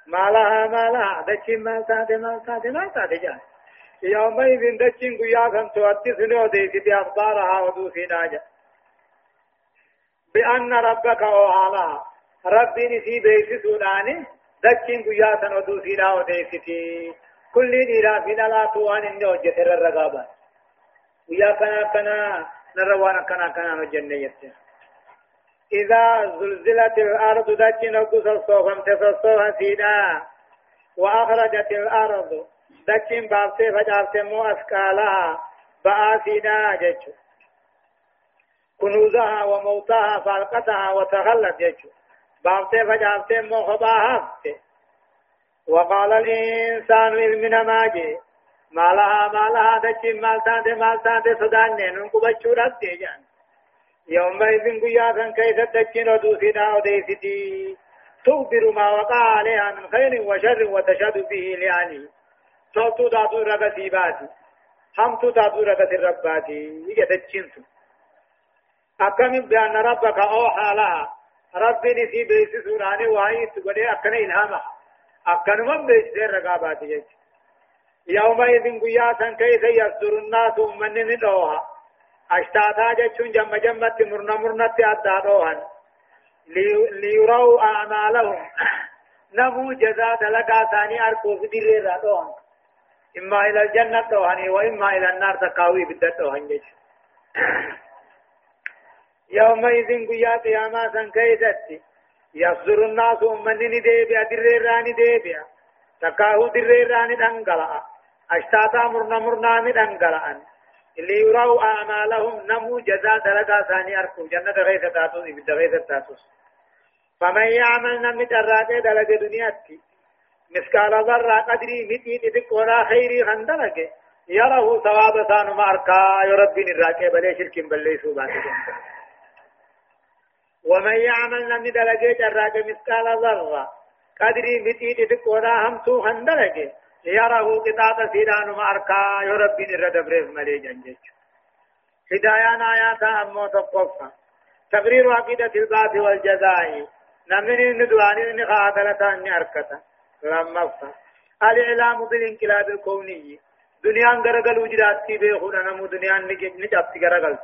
ما لها ما لها. دجين ما سادة ما سادة ما سادة جان. يومئذ دجين قيا كان تؤدي سنو ديسي أخبارها ودوسي ناجا. بأن ربك أوحالا ربي نسي بيسي سوداني. دجين قيا ودوسي نا وديسي كل ديرا فينا لا توان إنه وجه ترى الرقابة ويا كنا كنا نروانا كنا كنا نجنة يتين إذا زلزلت الأرض دجين وقص الصوفم تصصوها سيدا. وأخرجت الأرض دچين بابته فجارته مو اسقالها بآسينا جچو كنوزها وموتها فالقتها وتغلت جچو بابته فجارته مو خباها. وقال الإنسان علمنا ماجي. ما لها ما لها دچين مال تانده مال تانده صدان نينون قبچو رد جان. يومئذ قياسا كيف دچين ودوسنا وديستي تخبر ما وقع عليها من خير وشر وتشهد به لعلي. صوتو دادو رغا سيباتي همتو دادو رغا سرباتي يجتچنتو أكمل بأن ربك أوحى لها. ربي نسي بيس سوراني وهي تقولي أكنا إلهامها. أكنا من بيس دير رقاباتي يج يومئذ قياسا كيف يصدر الناس من ندوها أشتاتا جتشون جم جمت مرنا مرنا تأدادوها ليروا أعمالهم نمو جزاء لقا ثاني أركوف دير رادوها إما إلى الجنة توهني وإما إلى النار تقاوي بالدت توهنجش يومئذ قيات يا ما سنكيدت يصدر الناس أمني ديبيا دريراني ديبيا. تقاهو دريراني دنقلع أشتاتا مرنا مرنا مدنقلعا اللي يروا أعمالهم نمو جزاء دلقا ثاني أركو. جنة غيث تاتوس إبدا غيث تاتوس. فمن يعمل نمت الراتي دلق دنياتي مثقال ذرة قدري متي تذكونا خيري خندلك. يره ثواب ثان ماركا. يربي نراكي بلي شرك بلي سوباتي. ومن يعمل نمي دلقي جراك مثقال ذرة. قدري متي تذكونا هم تو خندلك يره قطاط سيدان ماركا يربي نردبريف ملي جنجج هدايان آيات أمو تقفا. تقرير عقيدة البعث والجزاء. نمني ندواني نخاطلتان نأركتا لما فا الإعلام بالانقلاب الكوني. دنيا غرغل وجراتي بيخونا نمو دنيا نجابتي غرغل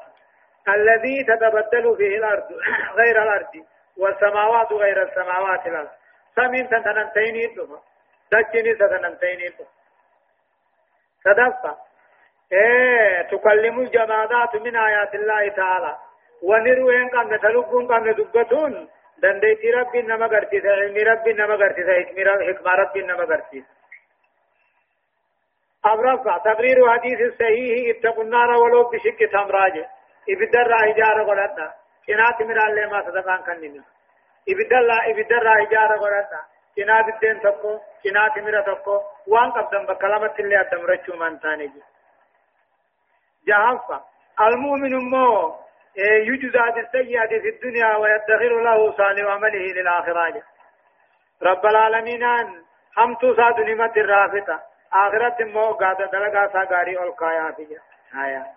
الذي تتبدل فيه الأرض غير الأرض والسماوات غير السماوات الأرض. سمين تنتين يدوما دجني تنتين يدوما صدفة. إيه تكلم الجمادات من آيات الله تعالى. ونروين قمنا تلقون قمنا دبتون. دنديتي ربي نما غرتي علم ربي نما غرتي حكمة ربي نما غرتي أبرفع تقرير حديث الصحيح اتقوا النار ولو بشك تمراج إبدر إجارة قلتنا كنات مرا اللي ما صدقان كننا إبدالله إبدالله إجارة قرأتا كنا بالدين تقو كنا تمرة تقو وان قبضا بكلمة اللي أدمرتشو من تاني جهفة المؤمن مو يجزى بالسيئة في الدنيا ويدخر له صالح عمله للآخرة رب العالمين هم تصاد نعمة الرافقة آخرت مو قادة دلقا ساقاري القايا فيها آية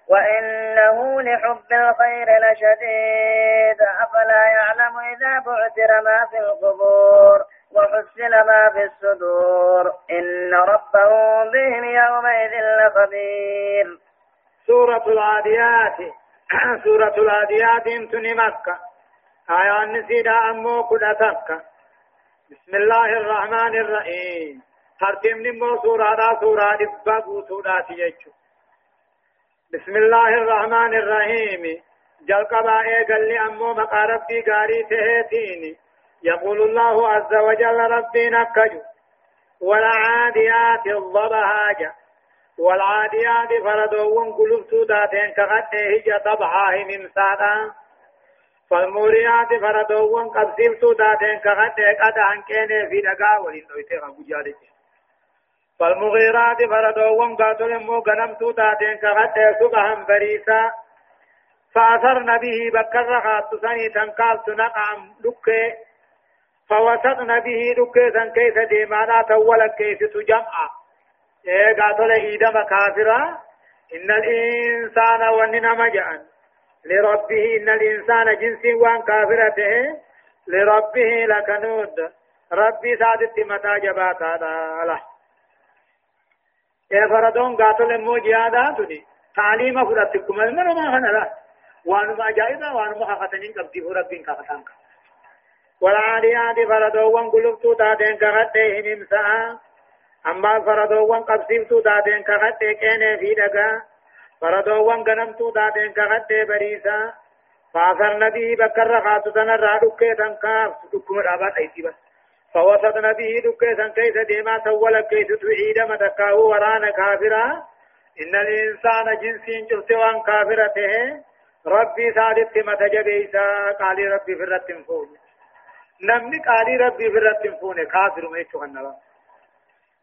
وإنه لحب الخير لشديد أفلا يعلم إذا بعثر ما في القبور وحسن ما في الصدور إن ربهم بهم يومئذ لخبير. سورة العاديات سورة العاديات انتني مكة. آية نسيدا أمو كدتك بسم الله الرحمن الرحيم. ترتيب نمو سورة سورة إبقى سورة يجو بسم الله الرحمن الرحيم جل قبائي قال لي أمو مقارب دي قاري تهيتيني يقول الله عز وجل ربي نكجو والعاديات الضبهاجة والعاديات فردوون قلوب داتين كغته هجا ضبحاه ممسادا فالموريات فردوون قبسيب داتين كغته قد عنكين في دقا ولين نويته غبو جارجه فالمغيرات فردوون قاتل مو غنم تاتين كغتة صبحا بريسا. فأثرن به بكر خاطساني تنقال تنقعم لكي. فوسطن به دكيسا كيف ديمانا تولا كيف تجمع. إيه قاتل إيدم كافرا. إن الإنسان وننا مجأن. لربه إن الإنسان جنس وان كافرته. لربه لكنود. ربي سادت متى جباتا له إيه فردون قاتل مو جهادا تني تعليم فرتكم المنو ما خنا وانما جائزة وانما خطنين قبضي فربين كفتانك والعاديات فردوان قلوبتو تاتين كغتي هممسا أما فردوان قبسيفتو تاتين كغتي كيني في دقا فردوان غنمتو تاتين كغتي بريسا فاثرن به بكر خاتتنا را دكي تنكاف دكم رابات ايتي بس فوسطن به دكي تن كيس ديما تول كيس تعيد متكاه ورانا كافرا. إن الإنسان جنسين جلسوان كافرته. ربي سادت متجبيسا قال ربي فرت فوجه نمني قالي ربي في الرد فونه كافر ما يتوهن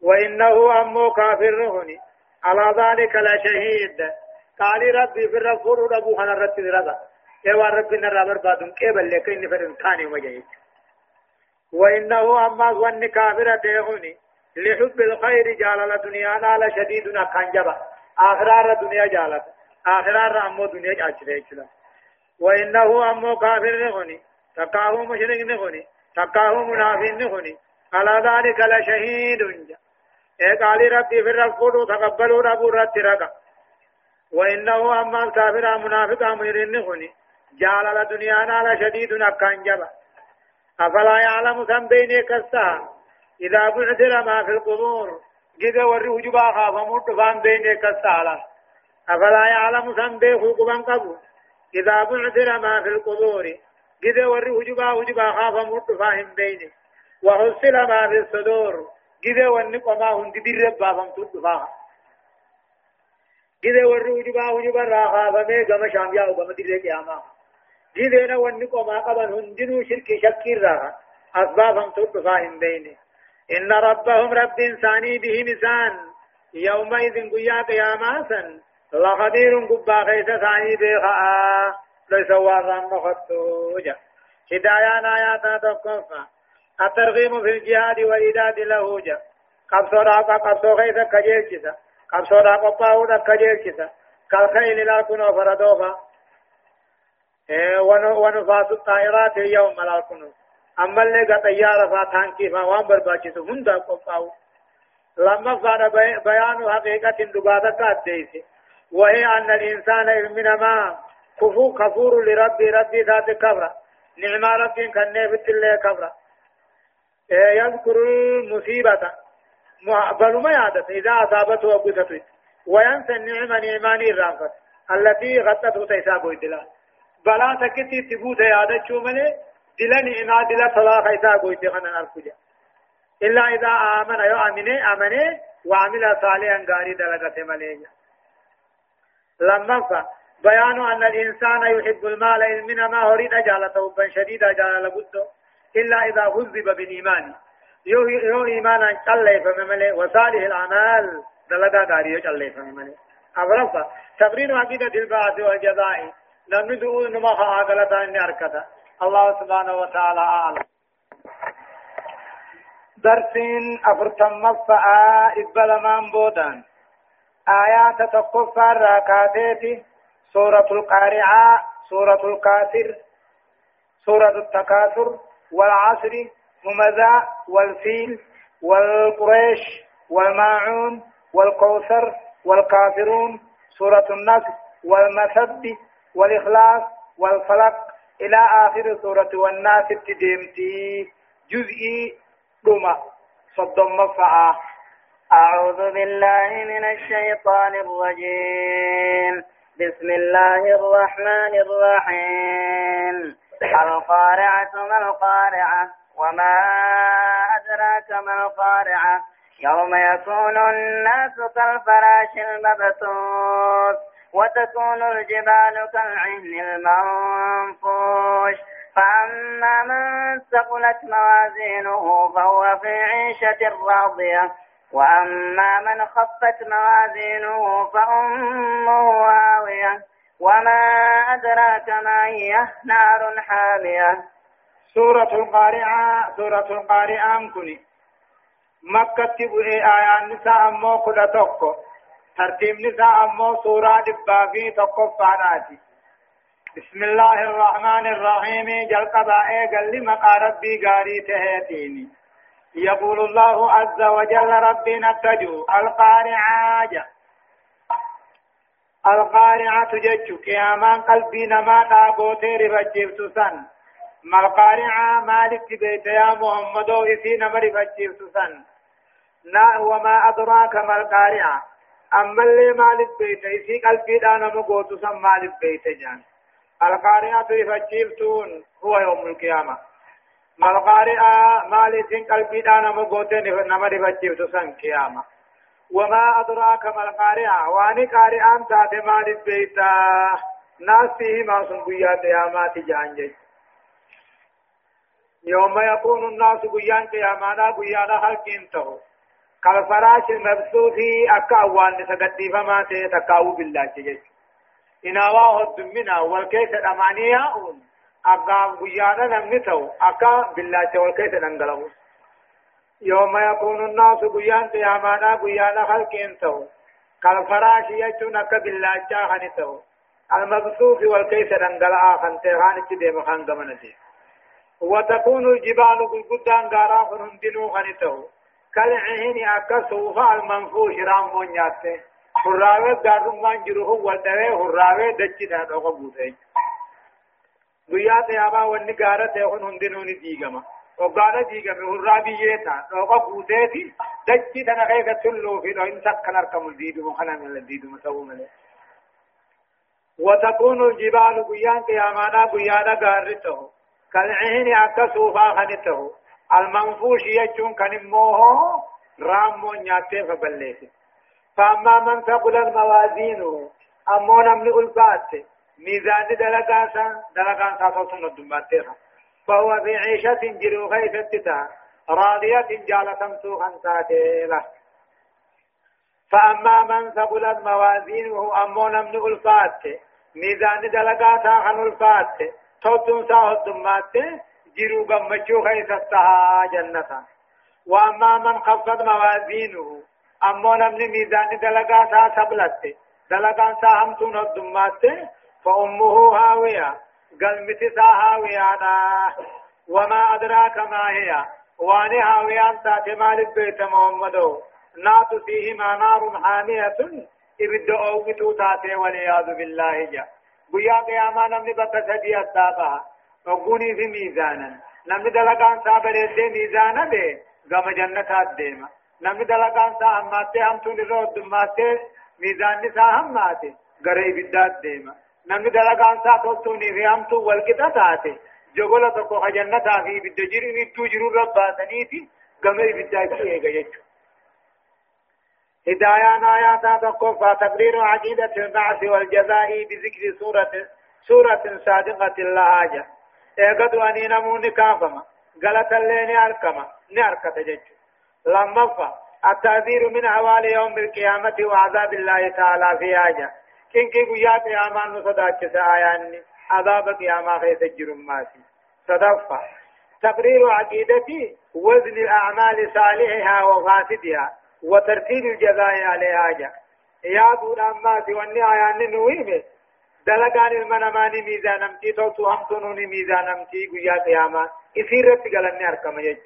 وإنه أمو كافر هني على ذلك لشهيد قالي ربي في الرد فونه ربو خنا الرد رضا يوا ربي نرى بربادون كيبل لك إني فرن ثاني وإنه أما ظن كافر هني لحب الخير جال الدنيا على شديد كان جبا آخرار الدنيا جالت آخرار أمو دنيا جالت وإنه أمو كافر هني تقاه مشرك نخني تقاه منافق نخني على ذلك لشهيد. إيه قال ربي في الرفض تقبلوا ربو رت رقا وإنه أما الكافر منافق مشرك نخني جعل الدنيا على شديد جبا أفلا يعلم ذنب بين كسا إذا بعثر ما في القبور جد وري وجبا خاف موت فان بين كسا أفلا يعلم ذنب حقوقا قبو؟ إذا بعثر ما في القبور جده وري وجبا وجبا خاف مرد فاهم بينه وحصل ما في الصدور جده ونقو ما هند دير بافم تد فاهم جده وري وجبا وجبا را خاف مي غم شام يا غم دير قياما جده نا ونقو ما قبل هندنو شرك شكير را أسبابهم تد فاهم بينه إن ربهم رب إنساني به نسان يومئذ قيا قياما سن لخبير قبا خيس ثاني بيخاء ليس وارا مخطوجا. هدايان آيات تقفا. الترغيم في الجهاد والإداد له جا قبصو راقا قبصو غيث كجيركسا. قبصو راقا باودا كجيركسا. كالخيل لا كنو فردوفا ونفاس الطائرات يوم كنو أما اللي قد طيارة فاتانكي فوان برباچسو هندا قفاو لما فان بيان حقيقة دبادة قد وهي أن الإنسان من ما كفو كفور لربي ربي ذات كبرى نعم ربي كان نفت الله إيه يذكر المصيبة بل ما يعدت إذا أصابته وقصته وينسى النعمة نعمان الرافت التي غطته تيسابه الدلا بلا تكتي تبوت يادة شو مني دلا نعمة دلا طلاق يسابه الدلا نركجا إلا إذا آمن يو أمني أمني وعمل صالحا غاري دلغة مليجا لما بيان أن الإنسان يحب المال من ما هريد جالته حبا شديدا جال لبده إلا إذا هذب بالإيمان. يو يو إيمانا قل فمملي. وصالح الأعمال دلغا غاري قل فمملي. أبرفا تبرين عقيدة البعث والجزاء. لم ندعو نما خاقلتا إني أركتا الله سبحانه وتعالى أعلم درسين أفرتم فآ إبلا من بودان آيات تقفى الراكاتيتي سورة القارعة سورة الكافر سورة التكاثر والعصر همذا والفيل والقريش والماعون والكوثر والكافرون سورة النصر والمسد والإخلاص والفلق إلى آخر سورة والناس ابتديمتي جزئي دما صدم مفعا أعوذ بالله من الشيطان الرجيم. بسم الله الرحمن الرحيم. القارعة ما القارعة؟ وما أدراك ما القارعة؟ يوم يكون الناس كالفراش المبثوث. وتكون الجبال كالعهن المنفوش. فأما من ثقلت موازينه فهو في عيشة راضية. وأما من خفت موازينه فأمه هاوية وما أدراك ما هي نار حامية. سورة القارعة سورة القارعة كني؟ مكة تبقى آية نساء كده توكو ترتيب نساء أمو سورة دبابي فاناتي بسم الله الرحمن الرحيم جل قبائي قال لي مقا ربي قاري تهيتيني يقول الله عز وجل ربي نتجو القارعة القارعة جج قيامان قلبي نما قابوتي رفجيب سن ما القارعة مالك بيت يا محمد إسي نما رفجيب سن وما أدراك ما القارعة أما اللي مالك بيت إسي قلبي دانا مقوت سن مالك بيت جان القارعة رفجيب هو يوم القيامة ما القارعة مالك قلبي دانا مقوت نما رفجيب سن قيامة وما أدراك ما القارعة واني قارعان تاتي مال البيت ناس فيه ما سنبيا قيامات جانجي يوم يكون الناس قيان قيامانا قيانا حلقين تهو كالفراش المبثوث أكا أوان سقدي فما تتكاو بالله جيش. إناوا هدمنا والكيس الأمانية أكا قيانا نمتو أكا بالله والكيس ننقلبو يوم يكون الناس قيان قيامانا قيانا خلق انتو كالفراش يجون أكا باللاجا خانتو المبثوث والكيس دنگلا خانتي خانتي ديم خان قمنتي وتكون الجبال قلقدان غارا خنندنو خانتو كالعهن اكا صوفا المنفوش رامون ياتي حراوه غارمان جروه والدوه حراوه دچي دا دوغا بوتي گویا تے آبا ونی گارا تے خنندنو نی دیگما وقال ديغا مهرا بيتا دوقا قوتيتي دجي تنا خيغا تلو في دو إن سكن أركم الديد مخنا من الديد مسوو من وتكون الجبال قيان قيامانا قيانا قارته كالعهن أكا صوفا خنته المنفوش يجون كان موه رامو نياتي فبليته فأما من ثقل موازينه أمون من ألفات ميزان دلقاسا دلقاسا تصنع الدماتيها فهو في عيشة جرو خيفتتا راضية جالة سوخا ساتيلة فأما من ثقلت موازينه أمون من ألفات ميزان دلقاتا عن ألفات توتن ساهد دمات جرو قمشو خيفتها جنة وأما من خفت موازينه أمون من ميزان دلقاتا سبلت دلقان ساهمتون الدمات فأمه هاوية قلمتي هاويانا. وما أدراك ما هي واني هاويان تاتي مالك بيت محمد نات فيهما نار حامية إبد أومتو تاتي والعياذ بالله جا. بيا قياما نمني بتسدي أتابها وقوني في ميزانا نمني دلقان صابر يدي ميزانا دي غم جنة ديما نمني دلقان سا هماتي همتون الرود دماتي ميزان نسا هماتي غري بدات ديما نمني دلقان سا توتوني في همتو والكتا تاتي جغل تقو خجنتا في بدجيري ندو جرور رباتنيتي غمي بدات ايغا يجو هدايان آيات تقوى تقرير عقيدة البعث والجزاء بذكر سورة سورة صادقة اللهاجة ايقظ واني نمون كافما غلط اللين اركما ناركة جج لما فا التعذير من حوال يوم القيامة وعذاب الله تعالى في آجة كنكي قيات يامان نصداتش سآياني عذاب قيامة خيس الجرماتي صدفة تقرير عقيدتي وزن الأعمال صالحها وفاسدها وترتيب الجزاء عليها جا يا دون أما سواني آيان نويمه دلقان المنماني ميزان امتي توتو هم تنوني ميزان امتي قيا قياما إثيرت قلني أركم يجو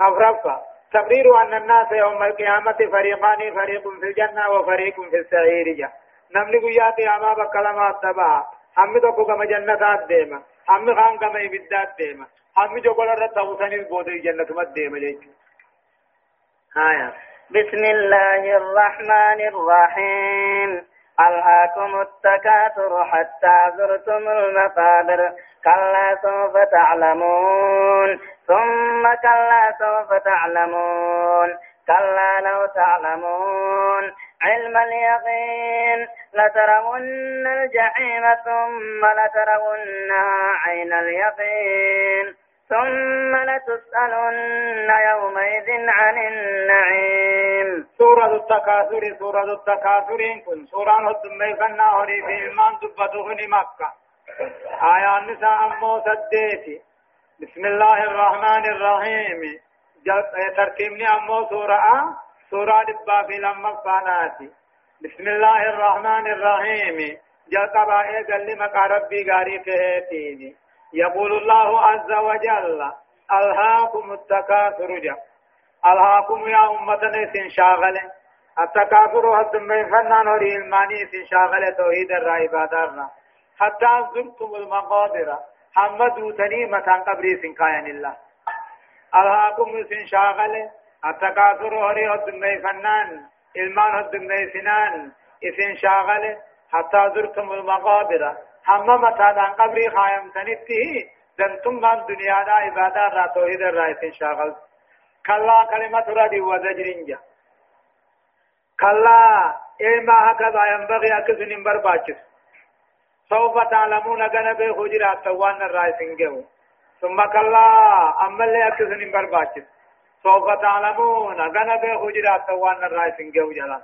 أفرفا تقرير أن الناس يوم القيامة فريقان فريق في الجنة وفريق في السعير جا نمني قيا قياما بكلمة التبع هم تقو كما جنة ديما هم خان كما إبدات ديما هم جو قول رد تغسن البودي جنة مد ديما جيجو آية بسم الله الرحمن الرحيم ألهاكم التكاثر حتى زرتم المقابر كلا سوف تعلمون. ثم كلا سوف تعلمون. كلا لو تعلمون. علم اليقين. لترون الجحيم ثم لترونها عين اليقين. ثم لتسألن يومئذ عن النعيم. سورة التكاثر سورة التكاثر كن. سورة الدمي فنا هوري في إيمان دبته مكة. آية النساء أمو سديتي. بسم الله الرحمن الرحيم. ترتيبني أمو سورة سورة دبا في لما فاناتي. بسم الله الرحمن الرحيم. جل قبائل قال لما ربي قاري فهيتيني. يقول الله عز وجل ألهاكم التكاثر جا. ألهاكم يا أمتنا سنشاغل التكاثر هد من فنان وري الماني سنشاغل توحيد الرائبادار حتى زرتم المقادر. حمدوا تنيمة قبري سنكاين الله. ألهاكم سنشاغل التكاثر وري هد من فنان إلمان هد من سنان إسن شاغل حتى زرتم المقابر هم متى قبري خايم تنته دنتم من دنيا دا عبادة را توحيد الرئيس شاغل كلا كلمة ردي وزجرنجا كلا إما هكذا ينبغي أكسن برباچس سوف تعلمون غنبه خجرات توان الرئيس انجو ثم كلا أما اللي أكسن برباچس سوف تعلمون غنبه خجرات توان الرئيس انجو جلال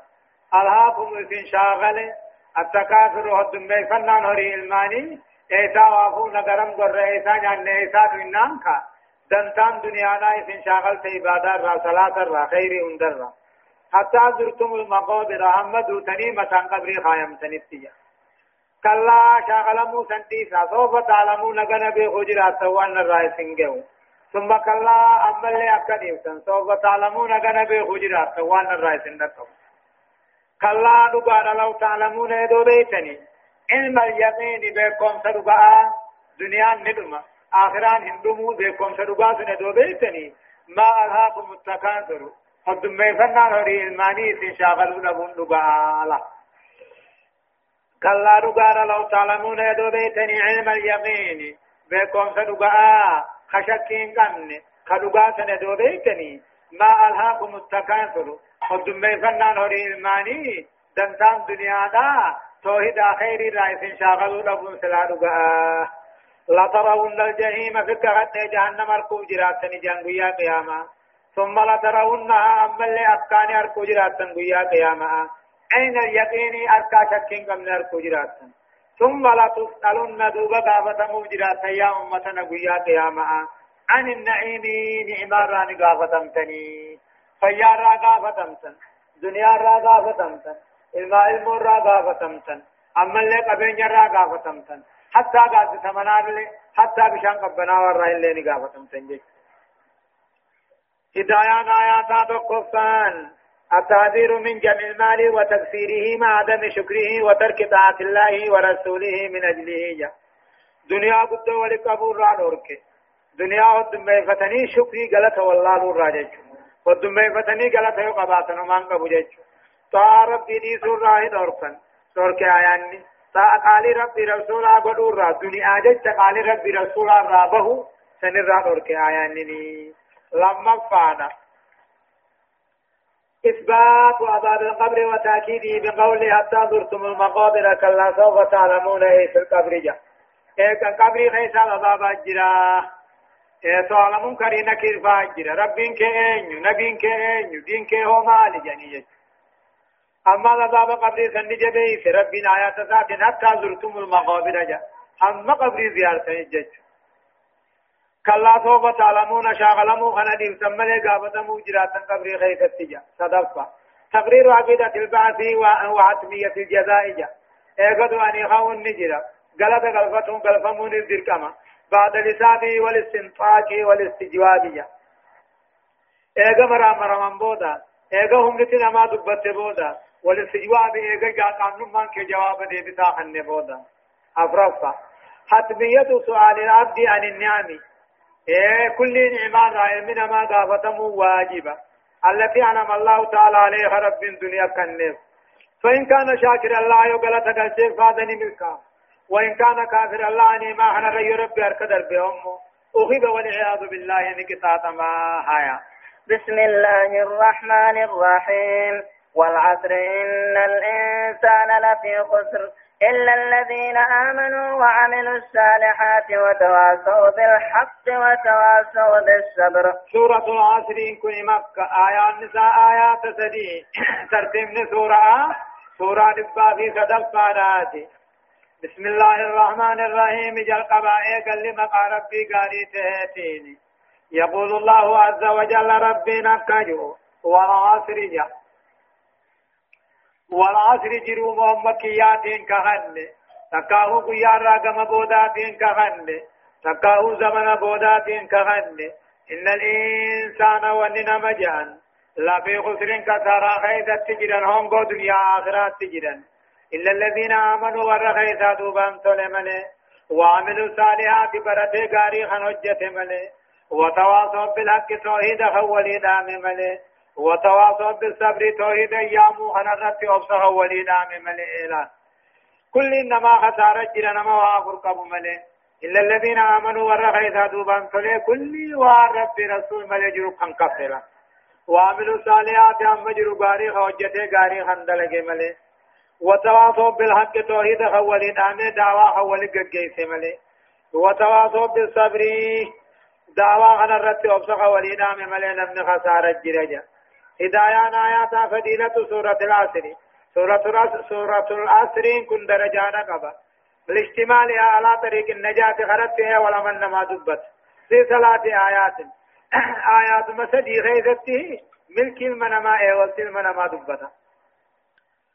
ألهاكم إذن شاغله التكاثر هدم فنان هري الماني ايسا وافو نگرم گر ايسا جان ايسا دوینان کا دنتان دنیا نا اسن شاغل تے عبادت را صلاة را خیر اندر را حتى زرتم المقابر احمد تنی متان قبر خایم تنتیا کلا شاغل مو سنتیسا سوف تعلمون نگن بے خجرات وان رائے سنگو ثم کلا عمل اکدیوسن سوف تعلمون نگن بے خجرات وان رائے سنگو كلا دغار لو تعلمون يدو بيتني علم اليقين بكم سدغا دنيا ندما آخران هندمو بكم سدغا سندو بيتني ما ألهاكم التكاثر قد ميفنا نوري الماني سنشاغلون بندغا لا كلا دغار لو تعلمون يدو بيتني علم اليقين بكم سدغا خشكين قمن كدغا سندو بيتني ما ألهاكم التكاثر قدمي فنان هوري الماني دنتان دنيا دا توحيد آخير رئيس شاغلوا لبن سلادو لا ترون الجحيم في كغت جهنم اركو جراتني جنگويا قياما ثم لا ترونها أما اللي أبكاني اركو جراتن قويا قياما أين اليقين أركا شكين قمن اركو جراتن ثم لا تسألن دوبا قافة مجرات يا أمتنا قويا قياما عن النعيم نعمار قافة تني فيا را غافتمتن دنيا را غافتمتن ilma ilmoon raa gaafatamtan ammallee qabeenya raa gaafatamtan hattaa gaazitamanaallee hattaa bishaan qabbanaa warraa illee ni gaafatamtan jechuudha. هدايان آيات تقفان التحذير من جمع المال وتكثيره مع عدم شكره وترك طاعة الله ورسوله من أجله جا. دنيا قد ولقبور را نورك دنيا قد ميفتني شكري غلط والله نور راجج ودمي فتني قالت هيو قباتن ومان قبو جيجو طاع ربي دي سورة دوركن دورك آياني طاع قالي ربي رسولا قدور را دنيا جيجا قالي ربي رسولا رابه سنرى دورك آياني لما فانا إثبات عذاب القبر وتأكيده بقوله حتى زرتم المقابر كلا سوف تعلمون إيه في القبر جاء إيه كان قبر خيسا عذاب أجرا تعلمون كرينا كيف أجرا ربين كأنيو نبين كأنيو دين كهو مالي جاني أما عذاب قبر سنجي بيس ربنا آيات ذات حتى زرتم المقابر جاء أما قبر زيارة جج كلا سوف تعلمون شاغلمو خنا ديم سملي قابتمو جراتا قبري خيث التجا صدفة تقرير عقيدة البعث وحتمية الجزاء جا ايقظوا أن يخون نجرا قلت قلفتهم قلفمون الذركمة بعد لسابه والاستنطاق والاستجواب جا ايقا مرا مرا من بودا ايقا هم نتنا ما دبت بودا والاستجواب ايقا جا قانون من كجواب دي بتاخن بودا. أفرفا حتمية سؤال العبد عن النعم. إيه كل نعمان رأي من ما واجبة. التي أنعم الله تعالى عليها رب الدنيا كالنف فإن كان شاكر الله يقول تقل فادني ملكا وإن كان كافر الله أني ما أنا ري ربي أركدر بأمه أخذ والعياذ بالله نكتات ما هيا. بسم الله الرحمن الرحيم. والعصر إن الإنسان لفي خسر. إلا الذين آمنوا وعملوا الصالحات وتواصوا بالحق وتواصوا بالصبر. سورة العصر إن كن مكة آيات نساء آيات سدي ترتيب سورة سورة دبا في فاراتي بسم الله الرحمن الرحيم. جل قبائي قال لما ربي قاري تهتيني. يقول الله عز وجل ربنا كجو والعصر جل والعصر جرو محمد كياتين كهن. تكاهو قيار راقم بوداتين كهن. تكاهو زمن بوداتين كهن. إن الإنسان وننا مجان لا في خسر كثارا خيزة تجرا هونغو دنيا آخرات تجرا إلا الذين آمنوا ورخيزا دوبان تولمني وعملوا صالحات برته غاري خنوجة ملي وتواصوا بالحق توحيد خولي دام ملي وتواصوا بالصبر توحيد أيام هنرت اوصها وليدا من. ملئ كل إنما خسارة جرى نما وافر قبو ملئ إلا الذين آمنوا ورخيثا دوبان تولي كل وارب رسول ملئ جرو خن كفلا وعملوا صالحات هم جرو غاري خوجته غاري خندلق ملئ وتواصوا بالحق توحيد خولي دامي دعوة خولي قجيس ملئ وتواصوا بالصبر دعوة هنرت اوصها وليدا من ملئ نمن خسارة جرى هدايان آيات فضيلة سورة العصر. سورة سورة العصر كن درجانا قبا. بالاشتمال على طريق النجاة خرجتها ولا من ما دبت. في ثلاث آيات. آيات مسدي غيظته ملك المنما والت المنما دبت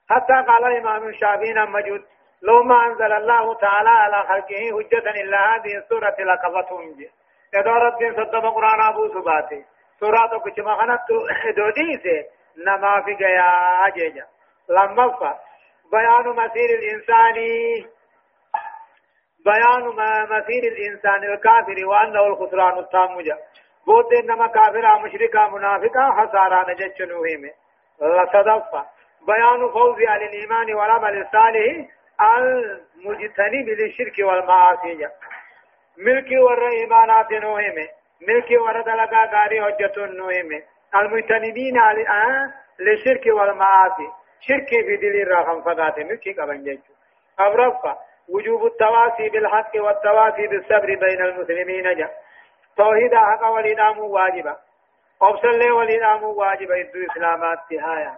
حتى قال الإمام الشافعي مجود لو ما أنزل الله تعالى على خلقه حجة إلا هذه السورة لقضتهم. جي يدور الدين صدق قرآن أبو سباتي. سورة كچما خنت دوديسه نما في گیا اجيجا لما فا. بيان مسير الإنسان. بيان مسير الإنسان الكافر وأنه الخسران التام جا بود نما كافر مشركا منافقا خسارا نجچ نوهم لصدفا بيان فوز على الإيمان والعمل الصالح المجتنب للشرك والمعاصي. ملك ور إيمانات نوهم. ملكي ورد لقا غاري حجتون نوهم. المجتنبين آه للشرك والمعاصي. شرك في دل الرحم فقات ملكي قبن جيجو أبرفا وجوب التواصي بالحق والتواصي بالصبر بين المسلمين. جا توحيد حق والإنام واجبا أبسل والإنام واجبا إدو إسلامات تهايا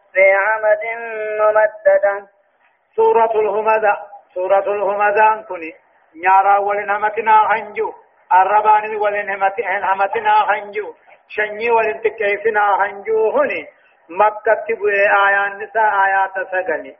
في عمد ممددة. سورة الهمزة سورة الهمزة كني نيارا ولنمتنا هنجو الربان ولنمتنا هنجو شني ولن تكيفنا هنجو هني. مكة تبوي آيات نساء آيات سقلي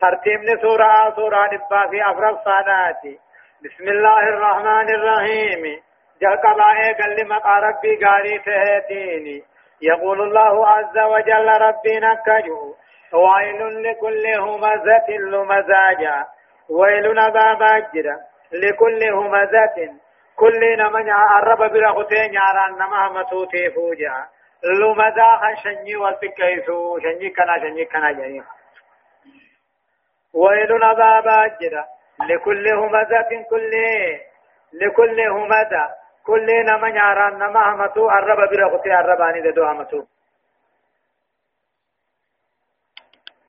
ترتيب سورة سورة نبا في أفرق صاناتي بسم الله الرحمن الرحيم. جل قبائي قال لما ربي قاري تهتيني. يقول الله عز وجل ربي نكجو ويل لكل همزة لمزاجا. ويل نبابا جرا لكل همزة. كل نمن عرب برغتين ياران نما متوتي فوجا. لمزا شني والفكيسو شني كنا شني كنا. جني ويل نبابا جرا لكل همزة. كل لكل همزة. كل نمن ياران نما متو عرب برغتين عرباني دو همتو